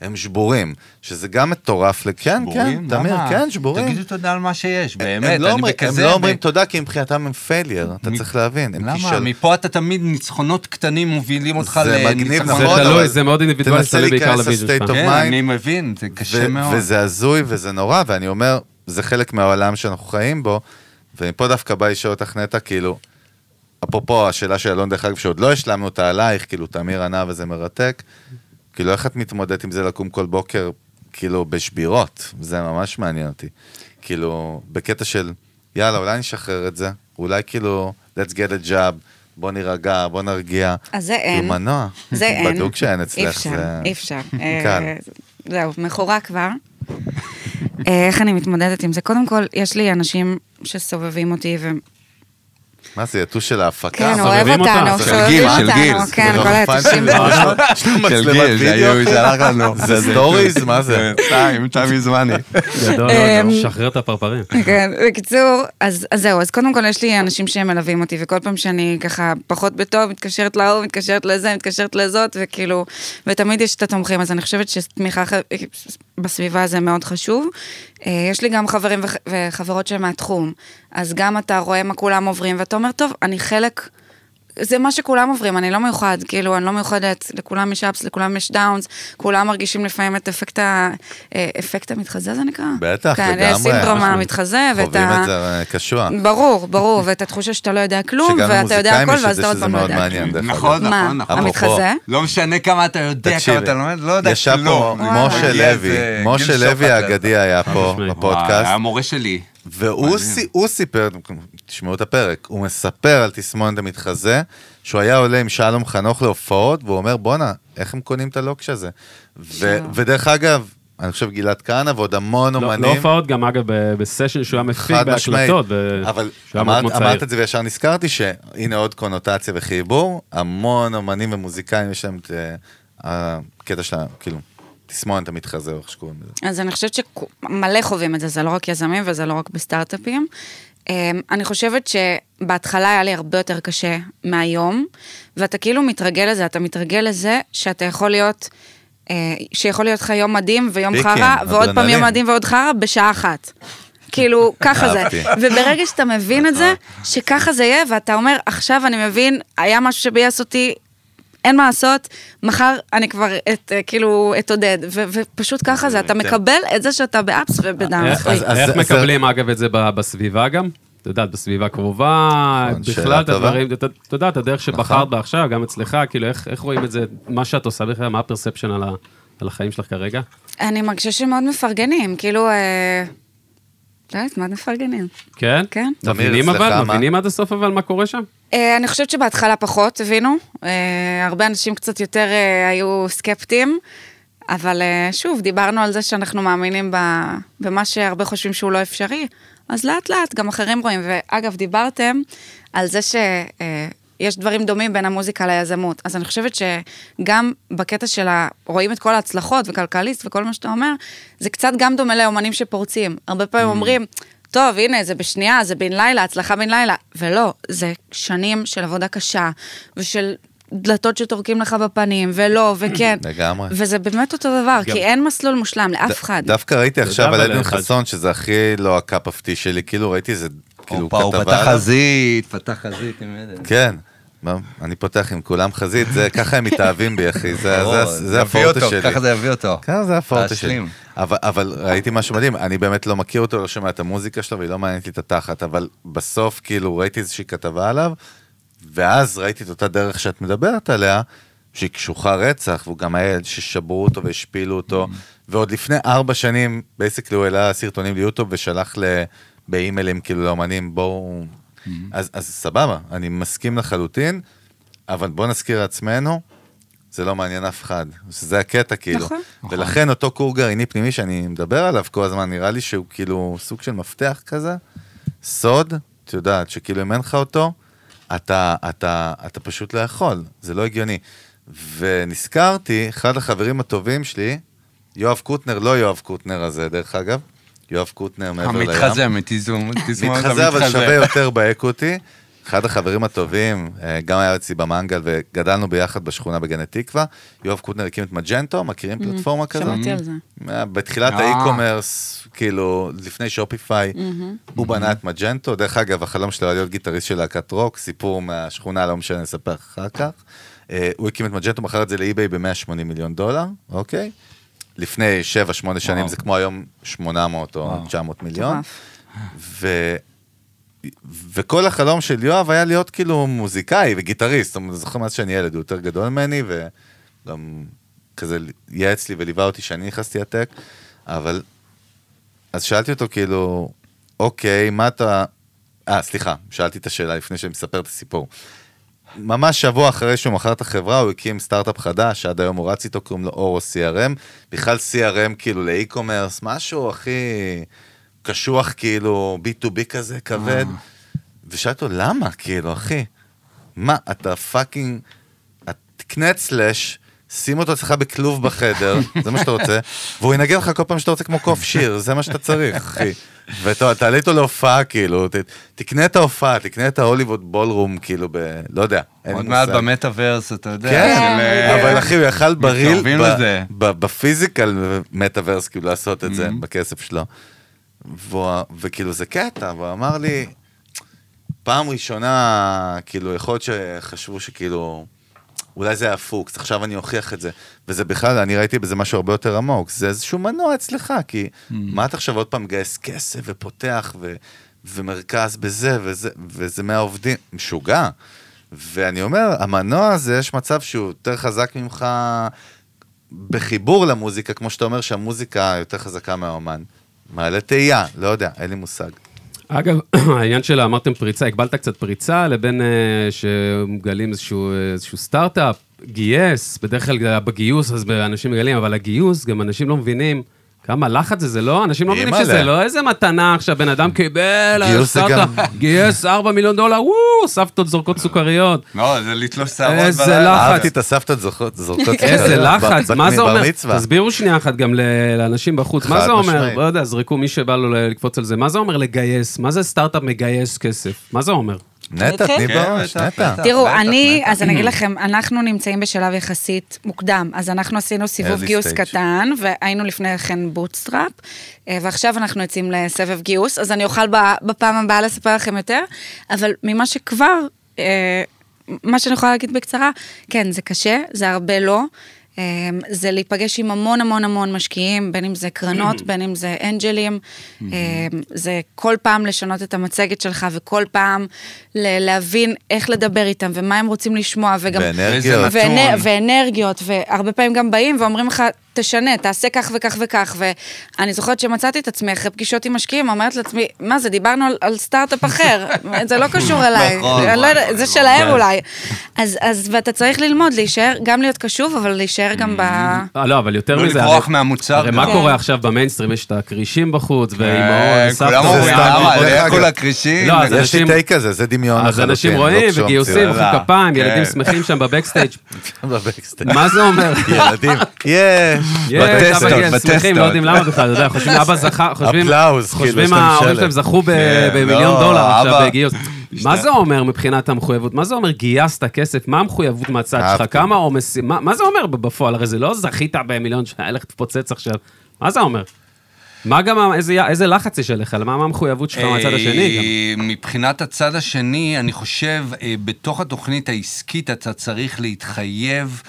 והם שבורים. שזה גם מטורף, ל- כן, כן, תמיר? כן, שבורים. תגידו תודה על מה שיש, באמת, הם לא אני אומרים- בכזה... הם לא אומרים תודה, כי מבחינתם הם failure, אתה מ- צריך להבין. הם למה? כישל- מפה אתה תמיד ניצחונות קטנים מובילים אותך זה לניצחונות. מגניב, זה נכון, אבל זה מאוד אינדיבידואלי, תנסה תלוי בעיקר להיכנס ל vision שלך. כן. אני מבין, זה קשה מאוד. וזה הזוי וזה נורא, ואני אומר, זה חלק מהעולם שאנחנו חיים בו, ומפה דווקא בא לשאול אותך נטע, כאילו, אפרופו השאלה של אלון, דרך אגב, שעוד לא השלמנו אותה עלייך, כאילו, תמיר ענה וזה מרתק, כאילו, איך את מתמודדת עם זה לקום כל בוקר, כאילו, בשבירות? זה ממש מעניין אותי. כאילו, בקטע של, יאללה, אולי נשחרר את זה, אולי כאילו, let's get a job, בוא נירגע, בוא נרגיע. אז זה כאילו, אין. מנוע. זה אין. בדוק שאין אי אצלך, אפשר, זה... אי אפשר. קל. אה, זהו, מכורה כבר. אה, איך אני מתמודדת עם זה? קודם כל, יש לי אנשים שסובבים אותי, ו... מה זה, יתוש של ההפקה? כן, הוא אוהב. אותנו, של גיל, של גיל. כן, זה כל לא היתושים. punchים, יש לו מצלמת וידאו, זה הלך לנו. זה stories? מה זה? טיים, תמי זמני. גדול, אמ, שחרר את הפרפרים. כן, בקיצור, אז, אז זהו, אז קודם כל יש לי אנשים שמלווים אותי, וכל פעם שאני ככה פחות בטוב, מתקשרת להוא, מתקשרת לזה, מתקשרת לזאת, וכאילו, ותמיד יש את התומכים, אז אני חושבת שתמיכה בסביבה זה מאוד חשוב. אה, יש לי גם חברים וח- וחברות שהם מהתחום, אז גם אתה רואה מה כולם עוברים, ואתה אומר, טוב, אני חלק... זה מה שכולם עוברים, אני לא מיוחד, כאילו, אני לא מיוחדת, לכולם יש אפס, לכולם יש דאונס, כולם מרגישים לפעמים את אפקט ה... אה, אפקט המתחזה זה נקרא? בטח, כן, לגמרי. סינדרום המתחזה, ואת חווים ה... את זה אה, קשוח. ברור, ברור, ואת התחושה שאתה לא יודע כלום, ואתה יודע הכל, ואז זה אתה עוד פעם לא יודע. מעניין, דרך נכון, נכון, נכון. המתחזה? לא משנה כמה אתה יודע, כמה אתה לומד, לא יודע ישב. פה. משה לוי, משה לוי האגדי היה פה. בפודקאסט, היה המורה שלי. והוא סי- הוא סיפר, תשמעו את הפרק, הוא מספר על תסמונת המתחזה, שהוא היה עולה עם שלום חנוך להופעות, והוא אומר, בואנה, איך הם קונים את הלוקש הזה? ו-. ודרך אגב, אני חושב גלעד כהנא ועוד המון לא לא אומנים. הופעות, גם אגב, בסשן שהוא היה מפיק בהקלטות, ו- אבל אמרת. אמרת את זה וישר נזכרתי שהנה עוד קונוטציה וחיבור, המון אומנים ומוזיקאים יש להם את אה, הקטע של ה... כאילו, תסמונת המתחזה, או איך שקוראים לזה. אז אני חושבת שמלא חווים את זה, זה לא רק יזמים וזה לא רק בסטארט-אפים. אמ, אני חושבת שבהתחלה היה לי הרבה יותר קשה מהיום, ואתה כאילו מתרגל לזה, אתה מתרגל לזה שאתה יכול להיות, אה, שיכול להיות לך יום מדהים ויום חרא, ועוד פעם. יום מדהים ועוד חרא בשעה אחת. כאילו, ככה זה. וברגע שאתה מבין את זה, שככה זה יהיה, ואתה אומר, עכשיו אני מבין, היה משהו שביאס אותי, אין מה לעשות, מחר אני כבר את, אה, כאילו, אתעודד. ופשוט ככה זה, אתה מקבל את זה שאתה באפס ובדאונס. איך- מקבלים, אגב, את זה בסביבה גם? את יודעת, בסביבה קרובה, נכון, בכלל, את. הדברים, אתה יודע, את הדרך שבחרת בה עכשיו, גם אצלך, כאילו, איך רואים את זה, מה שאת עושה בכלל, מה הפרספשן על החיים שלך כרגע? אני מרגישה שמאוד מפרגנים, כאילו, לא יודעת, מאוד מפרגנים. כן? כן. מבינים אבל? מבינים עד הסוף אבל מה קורה שם? אה, אני חושבת שבהתחלה פחות הבינו, אה, הרבה אנשים קצת יותר אה, היו סקפטיים, אבל שוב, דיברנו על זה שאנחנו מאמינים במה שהרבה חושבים שהוא לא אפשרי, אז לאט לאט גם אחרים רואים. ואגב, דיברתם על זה שיש דברים דומים בין המוזיקה ליזמות, אז אני חושבת שגם בקטע של ה... רואים את כל ההצלחות וכלכליסט וכל מה שאתה אומר, זה קצת גם דומה לאומנים שפורצים. הרבה פעמים אומרים, טוב, הנה, זה בשנייה, זה בן לילה, הצלחה בן לילה. ולא, זה שנים של עבודה קשה, ושל דלתות שטורקים לך בפנים, ולא, וכן. לגמרי. וזה באמת אותו דבר, גם- כי אין מסלול מושלם לאף אחד. דווקא ראיתי עכשיו על עדן. חסון, שזה הכי לא הקאפ אפטי שלי, כאילו ראיתי איזה, כאילו הופה, הוא כתבה פתח. חזית, פתח חזית, עם עדן. כן. אני פותח עם כולם חזית, זה, ככה הם מתאהבים בי, אחי, זה, הפורטה שלי. ככה זה יביא אותו. ככה זה הפורטה שלי. אבל, ראיתי משהו מדהים, אני באמת לא מכיר אותו, לא שומע את המוזיקה שלו, והיא לא מעניינת לי את התחת, אבל בסוף כאילו ראיתי איזושהי כתבה עליו, ואז ראיתי את אותה דרך שאת מדברת עליה, שהיא קשוחה רצח, והוא גם היה ששברו אותו והשפילו אותו, ועוד לפני ארבע שנים, basically הוא העלה סרטונים ליוטיוב ושלח. באימיילים כאילו לאמנים, בואו... אז, אז סבבה, אני מסכים לחלוטין, אבל בואו נזכיר לעצמנו, זה לא מעניין אף אחד. זה הקטע כאילו. נכון. ולכן אותו כור גרעיני פנימי שאני מדבר עליו כל הזמן, נראה לי שהוא כאילו סוג של מפתח כזה, סוד, את יודעת, שכאילו אם אין לך אותו, אתה, אתה, אתה פשוט לא יכול, זה לא הגיוני. ונזכרתי, אחד החברים הטובים שלי, יואב קוטנר, לא יואב קוטנר הזה, דרך אגב, יואב קוטנר מעבר לים. המתחזה, מתזמון מתחזה, אבל שווה יותר באקוטי. אחד החברים הטובים, אה, גם היה אצלי במנגל וגדלנו ביחד בשכונה בגני תקווה. יואב קוטנר הקים את מג'נטו, מכירים פלטפורמה כזאת? שמעתי על זה. אה, בתחילת אה. ה e-commerce, כאילו, לפני Shopify, הוא בנה את Magento. דרך אגב, החלום שלו היה להיות גיטריסט של להקת רוק, סיפור מהשכונה, לא משנה, נספר אחר כך. אה, הוא הקים את Magento, מכר את זה ל eBay ב-180 מיליון דולר, אוקיי? לפני 7-8 שנים, וואו. זה כמו היום 800 או וואו. 900 מיליון. ו... וכל החלום של יואב היה להיות כאילו מוזיקאי וגיטריסט, אני זוכר מאז שאני ילד, הוא יותר גדול ממני, וגם כזה ייעץ לי וליווה אותי כשאני נכנסתי לטק, אבל... אז שאלתי אותו כאילו, אוקיי, מה אתה... אה, סליחה, שאלתי את השאלה לפני שאני מספר את הסיפור. ממש שבוע אחרי שהוא מכר את החברה, הוא הקים סטארט-אפ חדש, שעד היום הוא רץ איתו, קוראים לו אורו CRM. בכלל CRM כאילו לאי-קומרס, משהו הכי קשוח כאילו, B2B כזה, כבד. ושאלתי אותו, למה? כאילו, אחי, מה, אתה fucking... תקנה את סלאש, שים אותו אצלך בכלוב בחדר, זה מה שאתה רוצה, והוא ינגן לך כל פעם שאתה רוצה כמו קוף שיר, זה מה שאתה צריך, אחי. ותעלה איתו להופעה, כאילו, ת, תקנה את ההופעה, תקנה את ההוליווד בולרום, כאילו, ב... לא יודע, אין עוד מעט. במטאוורס, אתה יודע. כן, של, אה, אבל אחי, הוא יכל בריל, ב-. ב- ב physical metaverse, כאילו, לעשות את זה, Mhm. בכסף שלו. וכאילו, זה קטע, והוא אמר לי, פעם ראשונה, כאילו, יכול להיות שחשבו שכאילו, אולי זה היה פוקס, עכשיו אני אוכיח את זה. וזה בכלל, אני ראיתי בזה משהו הרבה יותר עמוק, זה איזשהו מנוע אצלך, כי מה אתה עכשיו עוד פעם מגייס כסף ופותח ו, ומרכז בזה וזה, וזה מהעובדים, משוגע. ואני אומר, המנוע הזה, יש מצב שהוא יותר חזק ממך בחיבור למוזיקה, כמו שאתה אומר שהמוזיקה יותר חזקה מהאומן. מעלה תהייה, לא יודע, אין לי מושג. אגב, העניין של אמרתם פריצה, הגבלת קצת פריצה לבין אה, שמגלים איזשהו, איזשהו סטארט-אפ, גייס, בדרך כלל בגיוס אז אנשים מגלים, אבל הגיוס, גם אנשים לא מבינים. כמה לחץ זה, זה לא, אנשים לא מבינים. שזה לא איזה מתנה עכשיו, בן אדם קיבל, גייס 4 מיליון דולר, וואו, סבתות זורקות סוכריות. לא, זה לתלוש שערות איזה. לחץ. אהבתי את הסבתא זורקות זורקות איזה סוכריות. לחץ, מה זה אומר? תסבירו שנייה אחת גם ל- לאנשים בחוץ, מה זה אומר? לא יודע, זרקו מי שבא לו לקפוץ על זה, מה זה אומר לגייס? מה זה סטארט-אפ מגייס כסף? מה זה אומר? נטע, תני כן, בראש, נטע. תראו, אני. אז אני אגיד לכם, אנחנו נמצאים בשלב יחסית מוקדם, אז אנחנו עשינו סיבוב גיוס. קטן, והיינו לפני כן bootstrap, אה, ועכשיו אנחנו יוצאים לסבב גיוס, אז אני אוכל ב- בפעם הבאה לספר לכם יותר, אבל ממה שכבר, אה, מה שאני יכולה להגיד בקצרה, כן, זה קשה, זה הרבה לא. אה, זה להיפגש עם המון המון המון משקיעים, בין אם זה קרנות, בין אם זה אנג'לים. אה, זה כל פעם לשנות את המצגת שלך, וכל פעם להבין איך לדבר איתם, ומה הם רוצים לשמוע, וגם... ואנרגיות. ואנרגיות, והרבה פעמים גם באים ואומרים לך, תשנה, תעשה כך וכך וכך, ואני זוכרת שמצאתי את עצמי אחרי פגישות עם משקיעים, אומרת לעצמי, מה זה, דיברנו על, על סטארט-אפ אחר, זה לא קשור אליי, נכון, לא נכון, זה נכון. שלהם כן. אולי. אז, אז, ואתה צריך ללמוד, להישאר, גם להיות קשוב, אבל להישאר גם ב... אה, לא, אבל יותר לא מזה... לברוח הרי- מהמוצר. הרי מה גם. קורה עכשיו במיינסטרים? יש את הכרישים בחוץ, אה, ואימהות, כולם וסבתות. אומרים, סתם, למה, לכו אגב. לכרישים. לא, יש לי טייק כזה, זה דמיון אז אנשים רואים לא קשור וגיוסים, המציאות. מוחאים כפיים, כן. ילדים שמחים שם בבקסטייג'. מה זה אומר? ילדים, יש. בטסטות, בטסטות. לא יודעים למה בכלל, אתה יודע, חושבים אבא זכה, חושבים, אפלאוז, כאילו, יש חושבים להם ההורים שלט. שלהם זכו כן, במיליון לא, דולר עכשיו. בגיוס. מה זה אומר מבחינת המחויבות? מה זה אומר גייסת כסף? מה המחויבות מהצד שלך? כמה עומס? מה זה אומר בפועל? הרי זה לא זכית במיליון שהיה לך תפוצץ עכשיו. מה זה אומר? מה גם, איזה- איזה לחץ יש עליך? מה מה המחויבות שלך מהצד השני גם? אה, מבחינת הצד השני, אני חושב, אה, בתוך התוכנית העסקית אתה צריך להתחייב.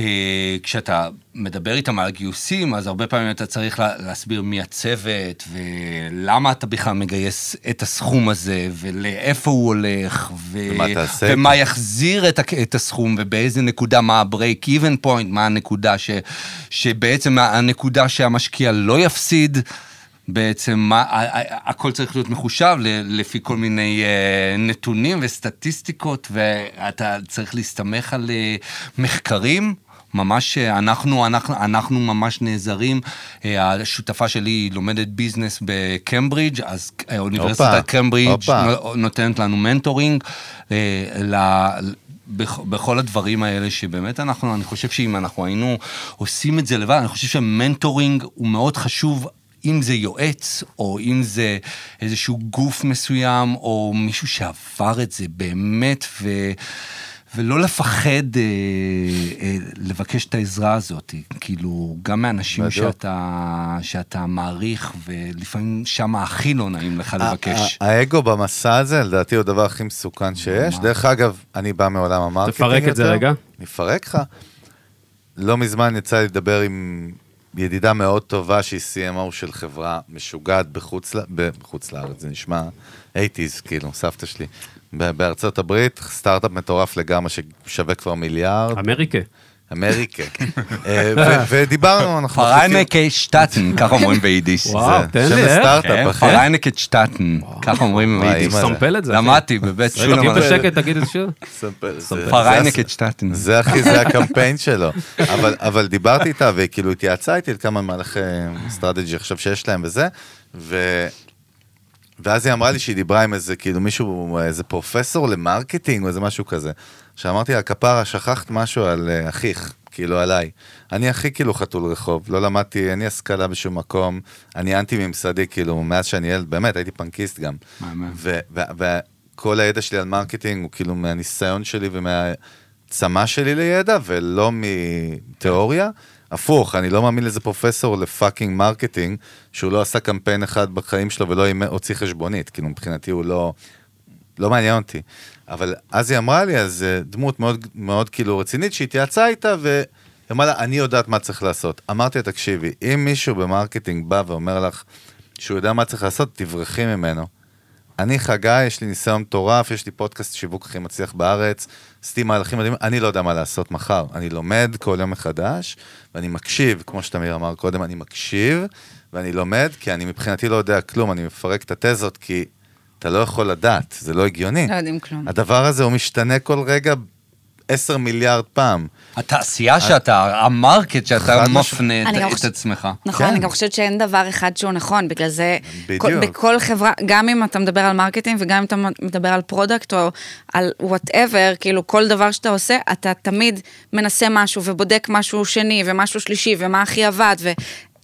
אה, כשאתה מדבר איתם על הגיוסים, אז הרבה פעמים אתה צריך לה- להסביר מי הצוות, ולמה אתה בכלל מגייס את הסכום הזה, ולאיפה הוא הולך, ו... ומה תעשה ומה יחזיר את, את הסכום, ובאיזה נקודה, מה ה-break even point, מה הנקודה ש... שבעצם הנקודה שהמשקיע לא יפסיד. בעצם מה, הכל צריך להיות מחושב לפי כל מיני אה, נתונים וסטטיסטיקות, ואתה צריך להסתמך על אה, מחקרים. ממש, אה, אנחנו, אנחנו, אנחנו ממש נעזרים, אה, השותפה שלי לומדת business בקמברידג', אז אה, אוניברסיטת קמברידג'. נותנת לנו mentoring ל- בכל הדברים האלה, שבאמת אנחנו, אני חושב שאם אנחנו היינו עושים את זה לבד, אני חושב שמנטורינג הוא מאוד חשוב. אם זה יועץ, או אם זה איזשהו גוף מסוים, או מישהו שעבר את זה באמת, ו... ולא לפחד אה, אה, לבקש את העזרה הזאת, כאילו, גם מאנשים בדיוק. שאתה, שאתה מעריך, ולפעמים שם הכי לא נעים לך לבקש. האגו במסע הזה, לדעתי, הוא הדבר הכי מסוכן שיש. דרך אגב, אני בא מעולם המרקטינג תפרק את זה יותר. רגע. אני אפרק לך. לא מזמן יצא לי לדבר עם ידידה מאוד טובה שהיא CMO של חברה משוגעת בחוץ, בחוץ לארץ, זה נשמע 80's, כאילו, סבתא שלי. ב- בארצות הברית, סטארט-אפ מטורף לגמרי ששווה כבר מיליארד, אמריקה. אמריקה. אה, ו- ודיברנו, אנחנו פריינקה שטטן, ככה אומרים ביידיש. וואו, זה תן שם לי, איך? הסטארט-אפ, כן, אחי. פריינקה שטטן, ככה אומרים ביידיש. סמפל את זה. למדתי בבית רגע, שולם. בשקט, תגיד את זה שוב. ספר, זה- פריינקה זה- שטטן. זה אחי, זה הקמפיין שלו. אבל, אבל דיברתי איתה, וכאילו התייעצה איתי על כמה מהלכי strategy עכשיו שיש להם וזה. ואז היא אמרה לי שהיא דיברה עם איזה, כאילו מישהו, איזה פרופסור ל marketing או איזה משהו כזה. שאמרתי לה, כפרה, שכחת משהו על אה, אחיך, כאילו עליי. אני הכי כאילו חתול רחוב, לא למדתי, אין לי השכלה בשום מקום, אני אנטי ממסדי, כאילו, מאז שאני ילד, באמת, הייתי פאנקיסט גם. וכל הידע שלי על marketing הוא כאילו מהניסיון שלי ומהצמא שלי לידע, ולא מתיאוריה. הפוך, אני לא מאמין לאיזה פרופסור ל fucking marketing, שהוא לא עשה קמפיין אחד בחיים שלו ולא הוציא חשבונית. כאילו, מבחינתי הוא לא... לא מעניין אותי. אבל אז היא אמרה לי, אז אה, דמות מאוד, מאוד כאילו רצינית, שהתייעצה איתה, והיא אמרה לה, אני יודעת מה צריך לעשות. אמרתי לה, תקשיבי, אם מישהו ב marketing בא ואומר לך שהוא יודע מה צריך לעשות, תברחי ממנו. אני חגי, יש לי ניסיון מטורף, יש לי פודקאסט שיווק הכי מצליח בארץ, עשיתי מהלכים מדהימים, אני לא יודע מה לעשות מחר. אני לומד כל יום מחדש, ואני מקשיב, כמו שתמיר אמר קודם, אני מקשיב, ואני לומד, כי אני מבחינתי לא יודע כלום, אני מפרק את התזות, כי אתה לא יכול לדעת, זה לא הגיוני. לא יודעים כלום. הדבר הזה הוא משתנה כל רגע עשר מיליארד פעם. התעשייה שאתה, המרקט שאתה. מפנה את- עצמך. נכון, כן. אני גם חושבת שאין דבר אחד שהוא נכון, בגלל זה, בדיוק. כל, בכל חברה, גם אם אתה מדבר על marketing וגם אם אתה מדבר על product או על whatever, כאילו כל דבר שאתה עושה, אתה תמיד מנסה משהו ובודק משהו שני ומשהו שלישי ומה הכי עבד,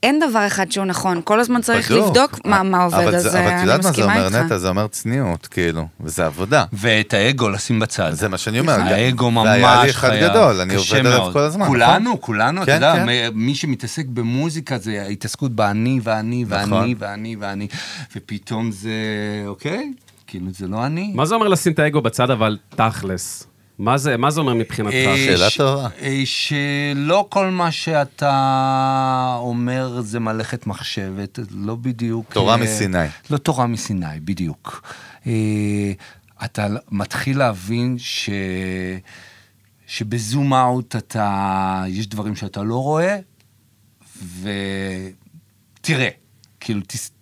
ואין דבר אחד שהוא נכון, כל הזמן צריך בדוק. לבדוק מה, מה עובד, אבל אז זה- אבל את יודעת מה זה אומר, איתך. נטע? זה אומר צניעות, כאילו, וזה עבודה. ואת האגו לשים בצד. זה מה שאני אומר. האגו ממש זה היה לי אחד. גדול, אני עובד עליו. כל הזמן. כולנו, נכון? כולנו, אתה כן, יודע, כן. מ- מי שמתעסק במוזיקה זה ההתעסקות באני ואני ואני נכון. ואני ואני, ופתאום זה, אוקיי, כאילו זה לא אני. מה זה אומר לשים את האגו בצד, אבל תכלס? מה זה, מה זה אומר מבחינתך? אה, שאלה טובה. אה, שלא כל מה שאתה אומר זה מלאכת מחשבת, לא בדיוק... תורה אה, מסיני. לא תורה מסיני, בדיוק. אתה מתחיל להבין ש... שבזום אאוט אתה... יש דברים שאתה לא רואה, ותראה, כאילו, תס...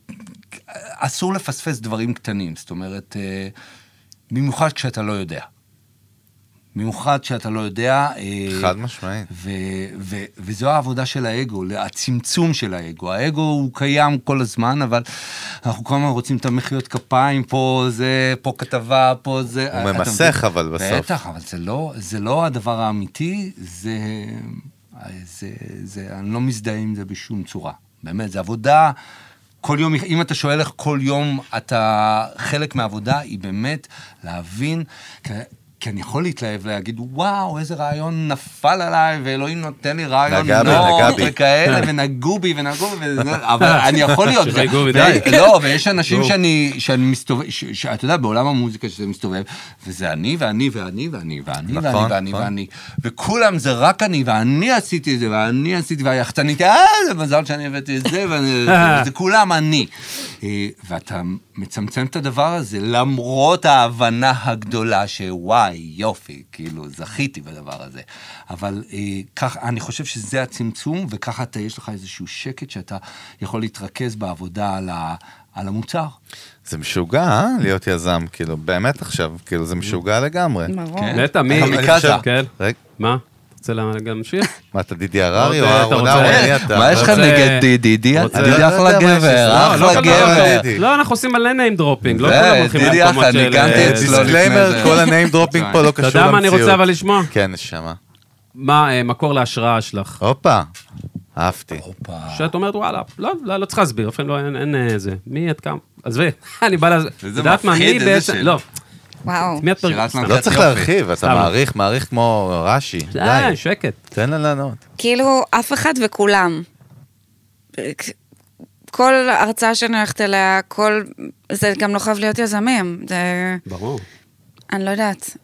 אסור לפספס דברים קטנים, זאת אומרת, במיוחד כשאתה לא יודע. במיוחד שאתה לא יודע. אה, חד משמעית. וזו העבודה של האגו, הצמצום של האגו. האגו הוא קיים כל הזמן, אבל אנחנו כל הזמן רוצים את המחיאות כפיים, פה זה, פה כתבה, פה זה... הוא אתה ממסך? אבל בסוף. בטח, אבל זה לא, זה לא הדבר האמיתי, זה, זה, זה... אני לא מזדהה עם זה בשום צורה. באמת, זו עבודה... כל יום, אם אתה שואל איך כל יום אתה, חלק מהעבודה היא באמת להבין, כי, אני יכול להתלהב להגיד, וואו, איזה רעיון נפל עליי, ואלוהים נותן לי רעיון בי. וכאלה, ונגעו בי, ונגעו בי, אבל אני יכול להיות... שנגעו בי, די. לא, ויש אנשים. שאני, שאני מסתובב, שאתה יודע, בעולם המוזיקה שזה מסתובב, וזה אני ואני ואני ואני ואני ואני נכון, ואני נכון. ואני, וכולם זה רק אני, ואני עשיתי את זה, ואני עשיתי, והיחצנית, אה, זה מזל שאני הבאתי את זה, ואני- וזה כולם אני. אה, ואתה מצמצם את הדבר הזה, למרות ההבנה הגדולה שוואי, יופי, כאילו, זכיתי בדבר הזה. אבל אה, כך, אני חושב שזה הצמצום, וככה אתה, יש לך איזשהו שקט שאתה יכול להתרכז בעבודה על, ה, על המוצר. זה משוגע, אה? להיות יזם, כאילו, באמת עכשיו, כאילו, זה משוגע לגמרי. ברור. כן. נטע, מי? כן. רגע, מה? רוצה לה- להמשיך? מה, אתה דידי הררי או אתה אהרון אתה? מה יש רוצה- נגד דידי? דידי רוצה- דידי לא אחלה גבר, לך. לא, לא אחלה גבר. גבר. לא, אנחנו עושים מלא name dropping, לא זה, כולם הולכים דידי למקומות אחלה, של... ניגנתי אצלו. דיסקליימר, לפני זה. כל הניים דרופינג פה לא אתה קשור למציאות. יודע מה אני רוצה אבל לשמוע? כן, נשמה. מה אה, מקור להשראה שלך? הופה, אהבתי. שאת אומרת, וואלה, לא, לא, לא צריך להסביר, אפילו לא, אין, אין אה, זה. מי את כמה? עזבי, אני בא לזה. מה, מפחיד, איזה שאלה. לא, וואו. לא צריך. להרחיב, אתה. מעריך, מעריך כמו רש"י. די, די, שקט. תן לה לענות. כאילו, אף אחד וכולם. כל הרצאה שאני הולכת אליה, כל... זה גם לא חייב להיות יזמים. זה... ברור. אני לא יודעת.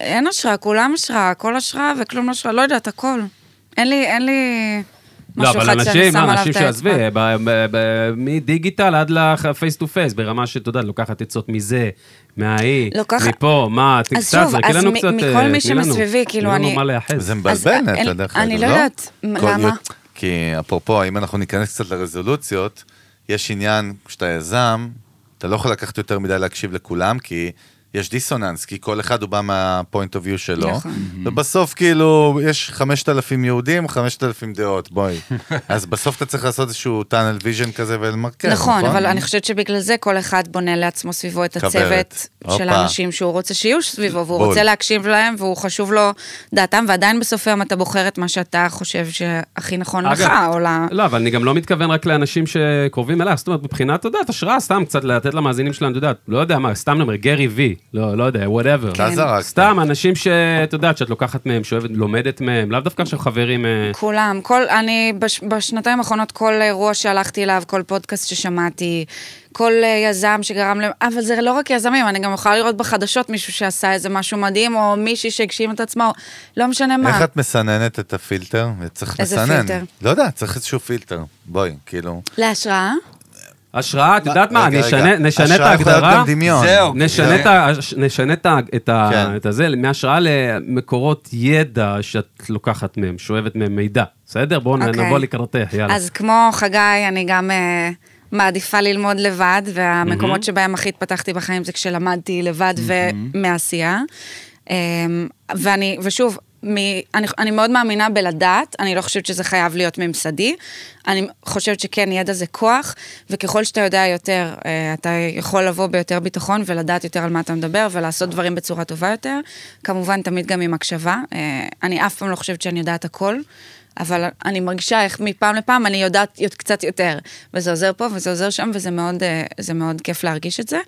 אין השראה, כולם השראה, הכל השראה וכלום לא השראה, לא יודעת, הכל. אין לי, אין לי לא, אבל אנשים, עליו אנשים. שעזבי, ב- ב- ב- מדיגיטל עד לפייס טו פייס, ברמה שאתה יודע, לוקחת עצות מזה, מההיא, לוקחת- מפה, מה, אז קצת, שוב, זרקי אז לנו קצת, מכל אה, מי תני לנו. שמסביבי, כאילו, תני לנו אני- מה להיאחז. זה אז, מבלבל נטע, אין- דרך אני אגב, לא יודעת, מ- כל- למה? כי אפרופו, אם אנחנו ניכנס קצת לרזולוציות, יש עניין, כשאתה יזם, אתה לא יכול לקחת יותר מדי להקשיב לכולם, כי יש דיסוננס, כי כל אחד הוא בא מהפוינט אוף יו שלו, נכון. ובסוף כאילו, יש 5,000 יהודים, 5,000 דעות, בואי. אז בסוף אתה צריך לעשות איזשהו tunnel vision כזה ולמרכז, נכון, אבל אני חושבת שבגלל זה כל אחד בונה לעצמו סביבו את. הצוות. של האנשים שהוא רוצה שיהיו סביבו, והוא בול. רוצה להקשיב להם, והוא חשוב לו דעתם, ועדיין בסוף היום אתה בוחר את מה שאתה חושב שהכי נכון לך, או ל... לא, אבל אני גם לא מתכוון רק לאנשים שקרובים אליי, זאת אומרת, מבחינת, אתה יודעת, השראה, סתם קצת לתת למאזינים שלנו, אתה יודעת, לא יודע מה, סתם נאמר, גרי וי, לא, לא יודע, whatever. אתה זרקת. סתם, אנשים שאת יודעת, שאת לוקחת מהם, שאוהבת, לומדת מהם, לאו דווקא עכשיו חברים... אה, כולם, כל, אני בש, בשנתיים האחרונות, כל אירוע שהלכתי אליו, כל פודקאסט ששמעתי, כל אה, יזם שגרם להם, אבל זה לא רק יזמים, אני גם יכולה לראות בחדשות מישהו שעשה איזה משהו מדהים, או מישהי שהגשים את עצמו, לא משנה מה. איך את מסננת את הפילטר? צריך איזה לסנן. פילטר? לא יודע, צריך איזשהו פילטר. בואי, כאילו. להשראה? השראה, את יודעת מה. נשנה את השראה יכולה להיות ההגדרה. גם דמיון. זהו. נשנה זה- את הזה, מהשראה למקורות ידע שאת לוקחת מהם, שואבת מהם מידע. בסדר? בואו אוקיי. נבוא לקראתך, יאללה. אז כמו חגי, אני גם אה, מעדיפה ללמוד לבד, והמקומות שבהם הכי התפתחתי בחיים זה כשלמדתי לבד ומעשייה. אה, ואני, ושוב, מ, אני, אני מאוד מאמינה בלדעת, אני לא חושבת שזה חייב להיות ממסדי. אני חושבת שכן, ידע זה כוח, וככל שאתה יודע יותר, אה, אתה יכול לבוא ביותר ביטחון ולדעת יותר על מה אתה מדבר, ולעשות דברים בצורה טובה יותר. כמובן, תמיד גם עם הקשבה. אה, אני אף פעם לא חושבת שאני יודעת הכל. אבל אני מרגישה איך מפעם לפעם אני יודעת קצת יותר. וזה עוזר פה וזה עוזר שם, וזה מאוד, אה, מאוד כיף להרגיש את זה.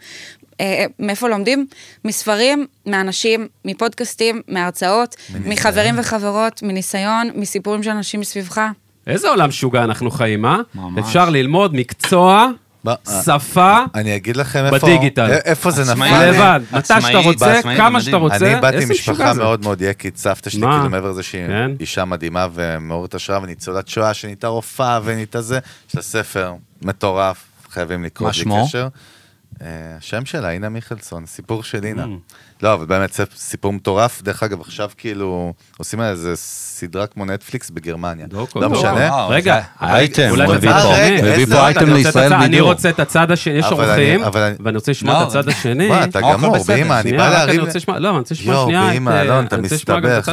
אה, מאיפה לומדים? מספרים, מאנשים, מפודקאסטים, מהרצאות, מחברים וחברות, מניסיון, מסיפורים של אנשים מסביבך. איזה עולם משוגע אנחנו חיים, אה? ממש. אפשר ללמוד מקצוע, ב- שפה, אני אגיד לכם איפה... בדיגיטל. א- איפה זה. נפל. לבד. מתי שאתה רוצה, כמה. שאתה רוצה. אני באתי ממשפחה זה. מאוד מאוד יקית, סבתא שלי, מה? כאילו מעבר לזה שהיא כן. אישה מדהימה ומעוררת השראה וניצולת שואה שנהייתה רופאה ונהייתה זה, יש לה ספר מטורף, חייבים לקרוא מה בלי שמו? קשר. אה, השם שלה, אינה מיכלסון, סיפור של אינה. Mm. לא, אבל באמת זה סיפור מטורף. דרך אגב, עכשיו כאילו עושים על איזה סדרה כמו נטפליקס בגרמניה. לא. משנה. רגע, אולי הוא בצד הביא פה- אני אייטם אני רוצה את לישראל הצד- אני. רוצה את הצד השני, יש אורחים, אני- אבל אני- ואני רוצה לשמוע לא, את הצד השני. מה, אתה אוכל גמור. באמא, אני בא להרים... לא, אני רוצה לשמוע יואו, שנייה באמא, אה, אלון, אתה מסתבך.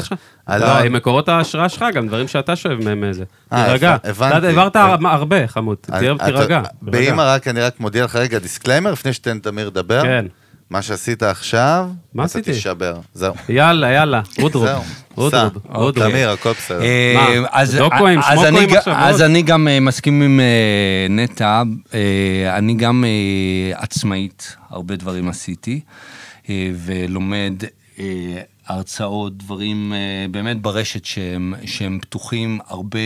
אלון. אתה, עם מקורות ההשראה שלך, גם דברים שאתה שואב מהם איזה. אה, תירגע. הבנ- הבנתי. אתה העברת הר- הרבה, חמוד. תירגע. באמא רק, אני רק מודיע לך רגע, דיסקליימר לפני שתן תמיר לדבר. כן. מה שעשית עכשיו, מה אתה עשיתי? תישבר. זהו. יאללה, יאללה, רודרוד. זהו. רודרוד, סע. רודרוד. תמיר, הכל בסדר. אה, מה, אז- שמוקואים אני ג- עכשיו, אז עוד? אני גם אה, מסכים עם אה, נטע, אה, אני גם אה, עצמאית, הרבה דברים עשיתי, אה, ולומד אה, הרצאות, דברים אה, באמת ברשת שהם שהם פתוחים, הרבה...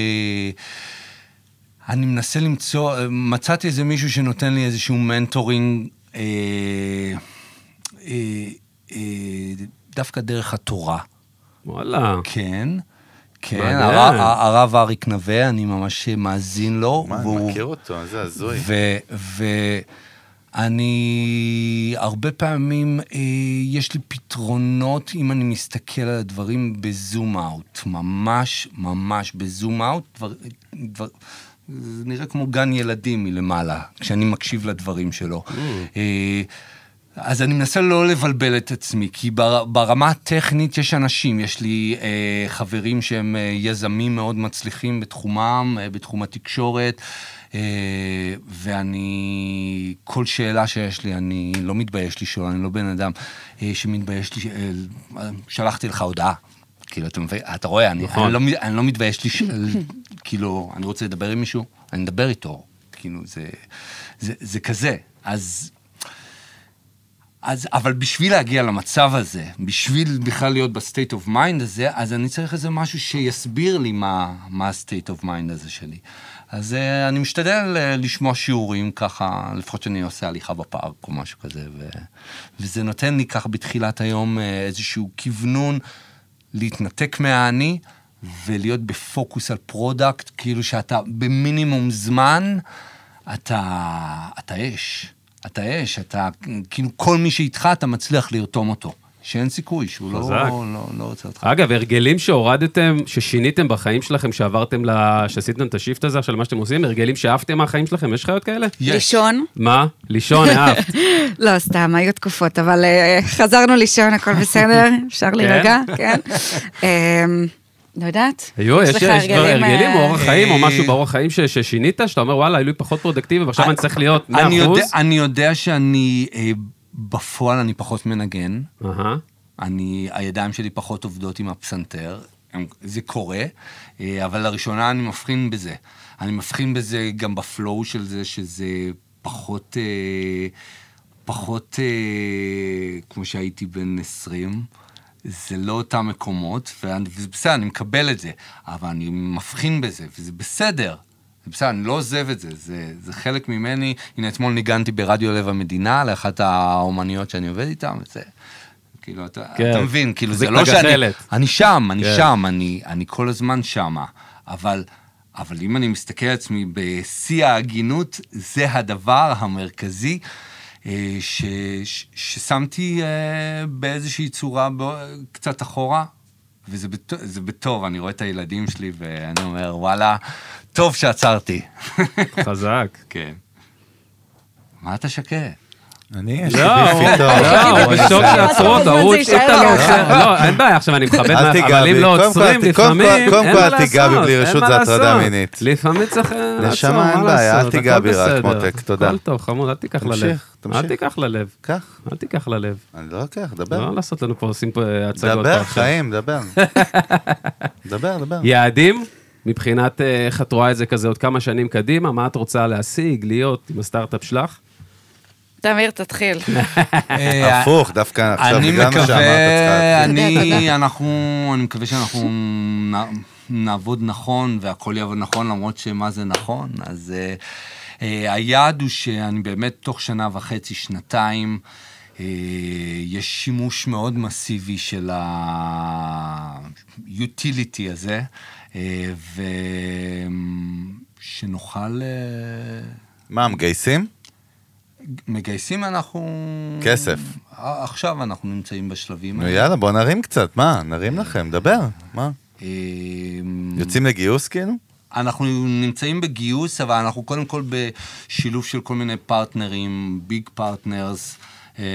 אני מנסה למצוא, אה, מצאתי איזה מישהו שנותן לי איזשהו מנטורינג, אה, אה, אה, דווקא דרך התורה. וואלה. כן, כן. הרב, הרב אריק נווה, אני ממש מאזין לו. מה, אני מכיר אותו, איזה הזוי. ואני, הרבה פעמים אה, יש לי פתרונות, אם אני מסתכל על הדברים בזום אאוט, ממש ממש בזום אאוט, דבר, דבר, זה נראה כמו גן ילדים מלמעלה, כשאני מקשיב לדברים שלו. אה, אז אני מנסה לא לבלבל את עצמי, כי בר, ברמה הטכנית יש אנשים, יש לי אה, חברים שהם אה, יזמים מאוד מצליחים בתחומם, אה, בתחום התקשורת, אה, ואני, כל שאלה שיש לי, אני לא מתבייש לשאול, אני לא בן אדם אה, שמתבייש לי, אה, שלחתי לך הודעה. כאילו, אתה אתה רואה, אני, נכון. אני, לא, אני לא מתבייש לשאול, כאילו, אני רוצה לדבר עם מישהו, אני מדבר איתו, כאילו, זה, זה, זה כזה. אז אז, אבל בשביל להגיע למצב הזה, בשביל בכלל להיות ב state of mind הזה, אז אני צריך איזה משהו שיסביר לי מה, ה state of mind הזה שלי. אז uh, אני משתדל uh, לשמוע שיעורים ככה, לפחות שאני עושה הליכה בפארק או משהו כזה, ו, וזה נותן לי ככה בתחילת היום uh, איזשהו כוונון להתנתק מהאני ולהיות בפוקוס על product, כאילו שאתה במינימום זמן, אתה, אתה אש. אתה אש, אתה, כאילו כל מי שאיתך אתה מצליח לרתום אותו. שאין סיכוי, שהוא לא, חזק. לא, לא רוצה אותך. אגב, הרגלים שהורדתם, ששיניתם בחיים שלכם, שעברתם ל... שעשיתם את ה shift הזה עכשיו למה שאתם עושים, הרגלים שאהבתם מהחיים שלכם, יש חיות כאלה? יש. לישון. מה? לישון, אהבת. לא, סתם, היו תקופות, אבל אה, חזרנו לישון, הכל בסדר, אפשר להירגע, כן. לא יודעת. היו, יש לך כבר הרגלים או אה, אורח חיים או אה, משהו באורח חיים ששינית, שאתה אומר, וואלה, היו לי פחות productive, ועכשיו אני צריך להיות 100%. אני יודע, אני יודע שאני, אה, בפועל אני פחות מנגן. אני, הידיים שלי פחות עובדות עם הפסנתר, זה קורה, אה, אבל לראשונה אני מבחין בזה. אני מבחין בזה גם בפלואו של זה, שזה פחות, אה, פחות אה, כמו שהייתי בן 20. זה לא אותם מקומות, וזה בסדר, אני מקבל את זה, אבל אני מבחין בזה, וזה בסדר. זה בסדר, אני לא עוזב את זה, זה, זה חלק ממני. הנה, אתמול ניגנתי ברדיו לב המדינה, לאחת האומניות שאני עובד איתן, וזה... כאילו, אתה, כן. אתה מבין, כאילו, זה מחזיק לא שאני... אני שם, אני כן. שם, אני, אני כל הזמן שמה. אבל, אבל אם אני מסתכל על עצמי בשיא ההגינות, זה הדבר המרכזי ש, ש, ששמתי אה, באיזושהי צורה ב, קצת אחורה, וזה זה בטוב, אני רואה את הילדים שלי ואני אומר, וואלה, טוב שעצרתי. חזק. כן. מה אתה שקט? אני, יש לא, לי. לא, הוא בשוק שעצרו אותו, זה הוא, אם אתה לא ככה. עוצר, לא, אין בעיה, עכשיו אני מכבד, מה- אבל אם. לא עוצרים, אל ת- קודם כל- לפעמים, קודם אין כל, מה אל תיגע בי לעשות, בלי אין רשות, מה זה הטרדה לעשות. מינית. לפעמים צריך אה, לעצור, נשמה, אין מה בעיה, אל לעשות, תיגע בי רק. מותק, תודה. הכל טוב, חמוד, אל תיקח ללב. תמשיך. אל תיקח ללב. קח, אל תיקח ללב. אני לא לוקח, דבר. לא לעשות לנו פה, עושים פה הצגות. דבר. חיים, דבר. דבר, דבר. יעדים? מבחינת אה, איך את רואה את זה כזה עוד כמה שנים קדימה, מה את רוצה להשיג, להיות עם הסטארט-אפ שלך? תמיר, תתחיל. אה, הפוך, דווקא עכשיו, אני בגלל מה שאמרת, מקווה, צריכה להתחיל. אני, אנחנו, אני מקווה שאנחנו נעבוד נכון והכל יעבוד נכון, למרות שמה זה נכון. אז אה, אה, היעד הוא שאני באמת תוך שנה וחצי, שנתיים, יש שימוש מאוד מסיבי של ה-utility הזה, ושנוכל... מה, מגייסים? מגייסים אנחנו... כסף. עכשיו אנחנו נמצאים בשלבים נו יאללה, בוא נרים קצת, מה, נרים לכם, דבר, מה? אמ, יוצאים לגיוס כאילו? אנחנו נמצאים בגיוס, אבל אנחנו קודם כל בשילוב של כל מיני פרטנרים, big partners, אה,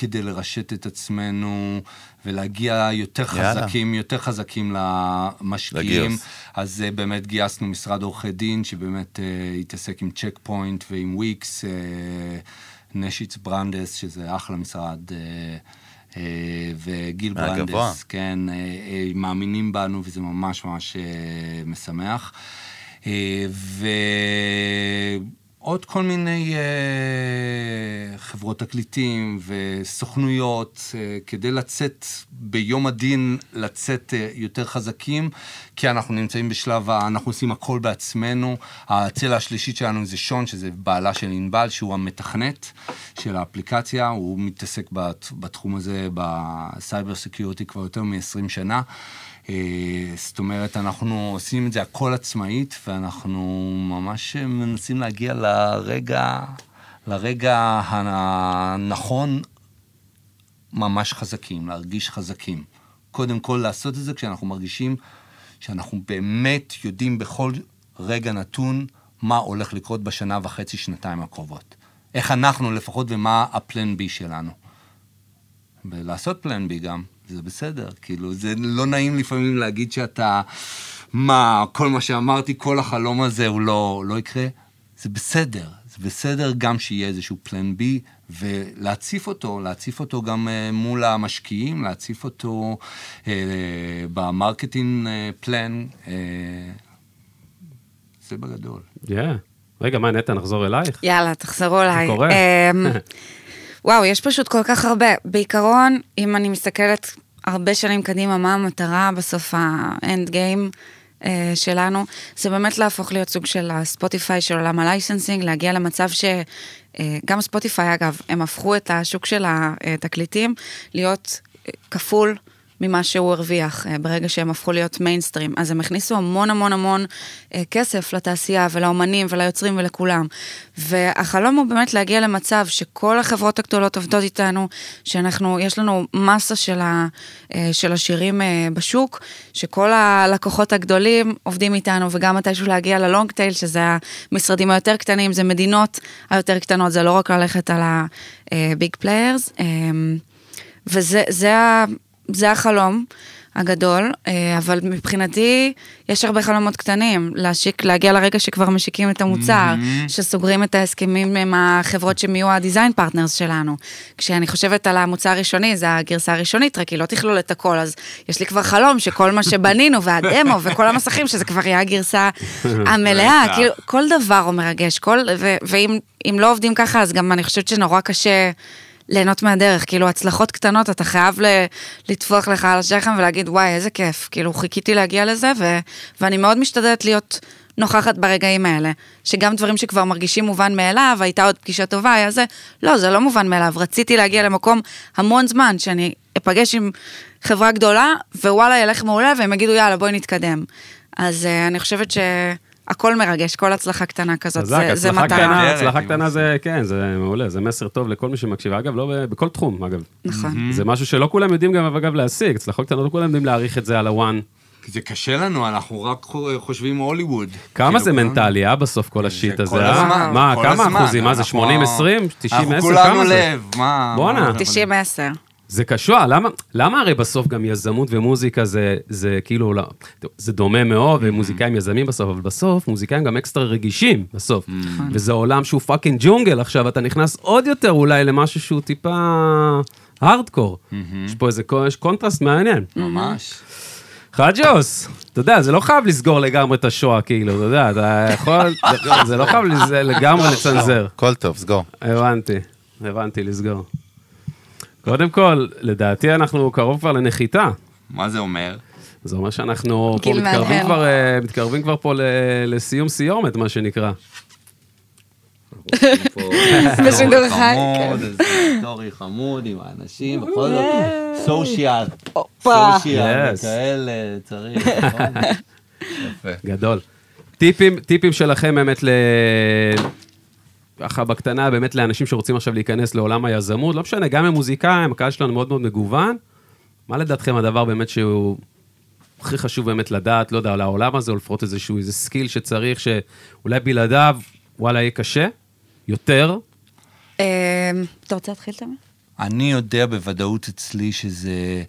כדי לרשת את עצמנו ולהגיע יותר יאללה. חזקים, יותר חזקים למשקיעים. לגיוס. אז אה, באמת גייסנו משרד עורכי דין, שבאמת אה, התעסק עם צ'ק פוינט ועם וויקס, אה, נשיץ ברנדייס, שזה אחלה משרד. אה, וגיל. ברנדייס, כן, מאמינים בנו וזה ממש ממש משמח. אה, ועוד כל מיני אה, חברות תקליטים וסוכנויות, אה, כדי לצאת ביום הדין, לצאת אה, יותר חזקים, כי אנחנו נמצאים בשלב, ה- אנחנו עושים הכל בעצמנו. הצלע השלישית שלנו זה שון, שזה בעלה של ענבל, שהוא המתכנת של האפליקציה, הוא מתעסק בת- בתחום הזה, בסייבר סקיורטי כבר יותר מ-20 שנה. אה, זאת אומרת, אנחנו עושים את זה הכל עצמאית, ואנחנו ממש מנסים להגיע לרגע, לרגע הנכון, ממש חזקים, להרגיש חזקים. קודם כל לעשות את זה כשאנחנו מרגישים שאנחנו באמת יודעים בכל רגע נתון מה הולך לקרות בשנה וחצי, שנתיים הקרובות. איך אנחנו לפחות ומה הפלן בי שלנו. ולעשות פלן בי גם, זה בסדר. כאילו, זה לא נעים לפעמים להגיד שאתה, מה, כל מה שאמרתי, כל החלום הזה הוא לא, לא יקרה. זה בסדר. זה בסדר גם שיהיה איזשהו פלן בי, ולהציף אותו, להציף אותו גם uh, מול המשקיעים, להציף אותו uh, ב marketing uh, plan. Uh, זה בגדול. Yeah. רגע, מה, נטע, נחזור אלייך? יאללה, תחזרו אליי. קורה. וואו, יש פשוט כל כך הרבה. בעיקרון, אם אני מסתכלת הרבה שנים קדימה, מה המטרה בסוף ה end game אה, שלנו, זה באמת להפוך להיות סוג של הספוטיפיי של עולם ה licensing, להגיע למצב ש... אה, גם ספוטיפיי, אגב, הם הפכו את השוק של התקליטים להיות אה, כפול. ממה שהוא הרוויח אה, ברגע שהם הפכו להיות מיינסטרים. אז הם הכניסו המון המון המון אה, כסף לתעשייה ולאומנים וליוצרים ולכולם. והחלום הוא באמת להגיע למצב שכל החברות הגדולות עובדות איתנו, שאנחנו, יש לנו מסה של, ה, אה, של השירים בשוק, שכל הלקוחות הגדולים עובדים איתנו, וגם מתישהו להגיע ל long tail, שזה המשרדים היותר קטנים, זה מדינות היותר קטנות, זה לא רק ללכת על ה big players. וזה זה ה... זה החלום. הגדול, אה, אבל מבחינתי יש הרבה חלומות קטנים, להשיק, להגיע לרגע שכבר משיקים את המוצר, שסוגרים את ההסכמים עם החברות שהם יהיו ה design partners שלנו. כשאני חושבת על המוצר הראשוני, זה הגרסה הראשונית, רק היא לא תכלול את הכל, אז יש לי כבר חלום שכל מה שבנינו, והדמו וכל המסכים, שזה כבר יהיה הגרסה המלאה. כאילו, כל דבר הוא מרגש, כל, ו, ואם אם לא עובדים ככה, אז גם אני חושבת שנורא קשה ליהנות מהדרך, כאילו, הצלחות קטנות, אתה חייב לטפוח לך על השכם ולהגיד, וואי, איזה כיף, כאילו, חיכיתי להגיע לזה, ו, ואני מאוד משתדלת להיות נוכחת ברגעים האלה, שגם דברים שכבר מרגישים מובן מאליו, הייתה עוד פגישה טובה, היה זה, לא, זה לא מובן מאליו, רציתי להגיע למקום המון זמן, שאני אפגש עם חברה גדולה, ווואלה, ילך מעולה, והם יגידו, יאללה, בואי נתקדם. אז uh, אני חושבת שהכל מרגש, כל הצלחה קטנה כזאת, חזק, זה, זה מטרה. קטנה, הצלחה קטנה זה, כן, זה מעולה, זה מסר טוב לכל מי שמקשיב. אגב, לא בכל תחום, אגב. נכון. זה משהו שלא כולם יודעים גם, אגב, להשיג. הצלחות קטנות, לא כולם יודעים להעריך את זה על הוואן. זה קשה לנו, אנחנו רק חושבים הוליווד. כמה כאילו, זה מנטלי, אה, בסוף כל השיט זה הזה, כל אה? הזמן, מה, כמה. אחוזים? מה זה, אנחנו- 80, 20, 90, 10? אנחנו כולנו כמה זה? לב, מה... בואנה. מה- 90-10. זה קשוח, למה, למה הרי בסוף גם יזמות ומוזיקה זה, זה כאילו, לא, זה דומה מאוד, ומוזיקאים יזמים בסוף, אבל בסוף מוזיקאים גם אקסטרה רגישים בסוף. וזה עולם שהוא fucking ג'ונגל עכשיו, אתה נכנס עוד יותר אולי למשהו שהוא טיפה הארדקור. יש פה איזה יש קונטרסט מעניין. ממש. חג'וס, אתה יודע, זה לא חייב לסגור לגמרי את השואו, כאילו, אתה יודע, אתה יכול, זה- לא חייב לזה- לגמרי לצנזר. הכל טוב, סגור. הבנתי, הבנתי, לסגור. קודם כל, לדעתי אנחנו קרוב כבר לנחיתה. מה זה אומר? זה אומר שאנחנו פה מתקרבים. כבר, אה, מתקרבים כבר פה לסיום סיומת, מה שנקרא. בשידור חי, חמוד, איזה סטורי חמוד עם האנשים, בכל זאת, סושיאל. סושיאל, Yes. וכאלה, צריך, נכון? יפה. גדול. טיפים, טיפים שלכם באמת ל... ככה בקטנה, באמת לאנשים שרוצים עכשיו להיכנס לעולם היזמות, לא משנה, גם הם מוזיקאים, הקהל שלנו מאוד מאוד מגוון. מה לדעתכם הדבר באמת שהוא הכי חשוב באמת לדעת, לא יודע, על העולם הזה, או לפחות איזשהו איזה skill שצריך, שאולי בלעדיו, וואלה, יהיה קשה, יותר. אה, אתה רוצה להתחיל, תמיר? אני יודע בוודאות אצלי שזה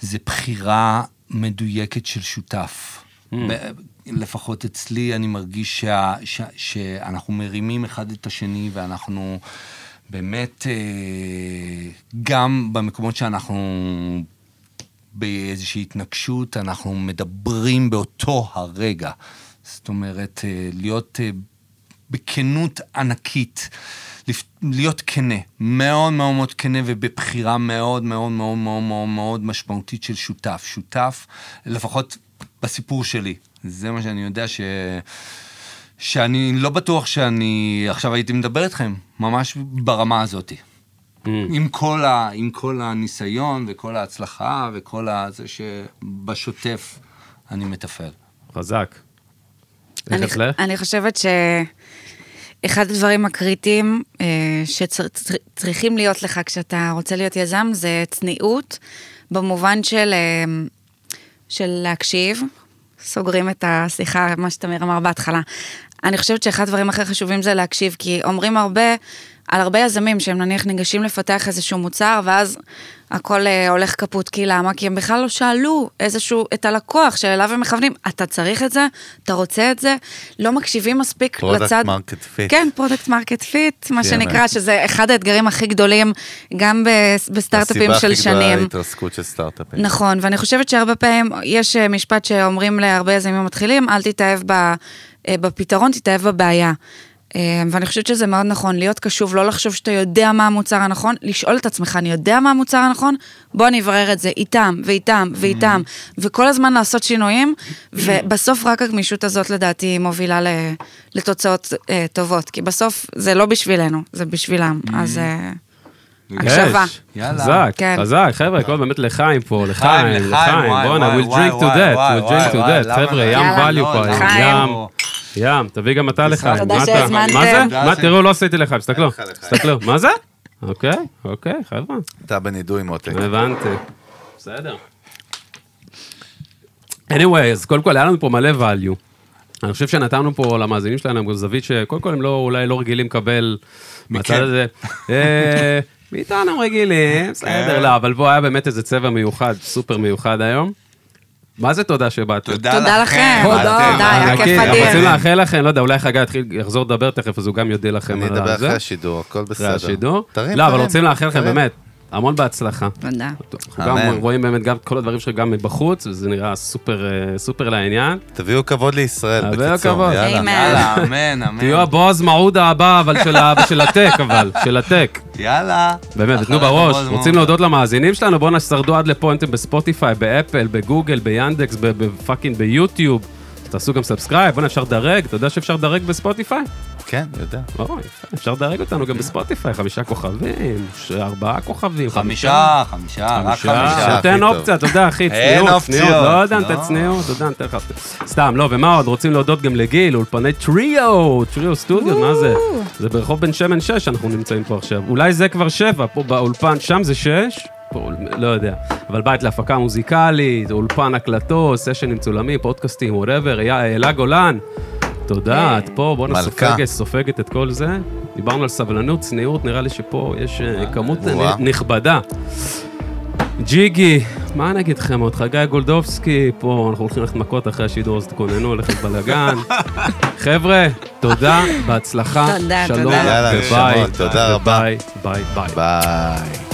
זה בחירה מדויקת של שותף. ב- לפחות אצלי אני מרגיש שה, ש, שאנחנו מרימים אחד את השני ואנחנו באמת, אה, גם במקומות שאנחנו באיזושהי התנגשות, אנחנו מדברים באותו הרגע. זאת אומרת, אה, להיות אה, בכנות ענקית, להיות כנה, מאוד מאוד מאוד כנה ובבחירה מאוד מאוד מאוד מאוד מאוד מאוד משמעותית של שותף. שותף, לפחות בסיפור שלי, זה מה שאני יודע ש... שאני לא בטוח שאני עכשיו הייתי מדבר איתכם, ממש ברמה הזאת. עם כל, ה, עם כל הניסיון וכל ההצלחה וכל ה... זה שבשוטף אני מתפעל. חזק. אני, איך אצלך? אני חושבת שאחד הדברים הקריטיים אה, שצריכים להיות לך כשאתה רוצה להיות יזם זה צניעות, במובן של, אה, של להקשיב, סוגרים את השיחה, מה שתמיר אמר בהתחלה. אני חושבת שאחד הדברים הכי חשובים זה להקשיב, כי אומרים הרבה, על הרבה יזמים שהם נניח ניגשים לפתח איזשהו מוצר, ואז הכל אה, הולך קפוט, כי למה? כי הם בכלל לא שאלו איזשהו, את הלקוח שאליו הם מכוונים, אתה צריך את זה? אתה רוצה את זה? לא מקשיבים מספיק Product לצד... market fit. כן, product market fit, מה כן, שנקרא, באמת. שזה אחד האתגרים הכי גדולים, גם בסטארט-אפים של הסיבה הכי גדולה שנים. התרסקות של סטארט-אפים. נכון, ואני חושבת שהרבה פעמים, יש אה, משפט שאומרים להרבה יזמים מתחילים, אל תתאהב ב, אה, בפתרון, תתאהב בבעיה. אה, ואני חושבת שזה מאוד נכון, להיות קשוב, לא לחשוב שאתה יודע מה המוצר הנכון, לשאול את עצמך, אני יודע מה המוצר הנכון? בוא אני אברר את זה איתם, ואיתם, ואיתם, וכל הזמן לעשות שינויים, ובסוף רק הגמישות הזאת לדעתי מובילה ל- לתוצאות אה, טובות, כי בסוף זה לא בשבילנו, זה בשבילם, אז אה, הקשבה. חזק, כן. חזק, חבר'ה, הכל באמת לחיים פה, לחיים, לחיים, בואנה, we'll drink to that, we'll drink to that, חבר'ה, לא? ים value פה. ים, ים, תביא גם אתה לחיים, תודה שהזמנתם. מה זה? מה, תראו, לא עשיתי לחיים, תסתכלו, לך לחיים. תסתכלו, מה זה? אוקיי, אוקיי, חבר'ה, אתה בנידוי מותק. הבנתי, בסדר. anyway, אז קודם כל היה לנו פה מלא value. אני חושב שנתנו פה למאזינים שלנו גם זווית שקודם כל הם לא, אולי לא רגילים לקבל מהצד הזה. אה, מאיתנו רגילים, בסדר, לא, אבל בוא, היה באמת איזה צבע מיוחד, סופר מיוחד היום. מה זה תודה שבאתם? תודה לכם. תודה. היה כיף אדיר. רוצים לאחל לכם, לא יודע, אולי חגי יתחיל, יחזור לדבר תכף, אז הוא גם יודיע לכם אני על אדבר זה. אחרי השידור, הכל בסדר. אחרי השידור. תרים, לא, אבל רוצים לאחל לכם. באמת, המון בהצלחה. תודה. אנחנו גם אמן. רואים באמת גם את כל הדברים שלך גם מבחוץ, וזה נראה סופר, אה, סופר לעניין. תביאו כבוד לישראל, תביאו בקיצור, כבוד. יאללה. אמן. יאללה, אמן, אמן. תהיו הבועז מעודה הבא, אבל של ה- של הטק, אבל, של הטק. יאללה. באמת, תנו בראש. רוצים מעודה. להודות למאזינים שלנו? בואו נשרדו עד לפה, אתם בספוטיפיי, באפל, בגוגל, ביאנדקס, בפאקינג ביוטיוב. תעשו גם subscribe, בוא'נה, אפשר לדרג, אתה יודע שאפשר לדרג בספוטיפיי? כן, יודע. יפה, אפשר לדרג אותנו גם בספוטיפיי, חמישה כוכבים, ארבעה כוכבים, חמישה, חמישה, רק חמישה. חמישה. הכי תן טוב. אופציה, אתה יודע, אחי, צניעות. צניעות, לא יודע, נתן לא. צניעות, אתה יודע, נתן לך... סתם, לא, ומה עוד? רוצים להודות גם לגיל, אולפני טריו, טריו סטודיו, מה זה? זה ברחוב בן שמן 6, אנחנו נמצאים פה עכשיו. אולי זה כבר 7, פה באולפן, שם זה 6? פה, לא יודע. אבל בית להפקה מוזיקלית, אולפן הקלטות, סשנים מצולמים, פודקאסטים, whatever, אלה גולן. תודה, את פה, בואנה. סופגת, סופגת את כל זה. דיברנו על סבלנות, צניעות, נראה לי שפה יש אה, כמות וואה. נכבדה. ג'יגי, מה אני אגיד לכם עוד? חגי גולדובסקי, פה אנחנו הולכים ללכת מכות אחרי השידור, אז תכוננו, הולכת בלאגן. חבר'ה, תודה, בהצלחה. תודה, שלום, תודה. נשמות, תודה רבה. ביי, ביי, ביי. ביי.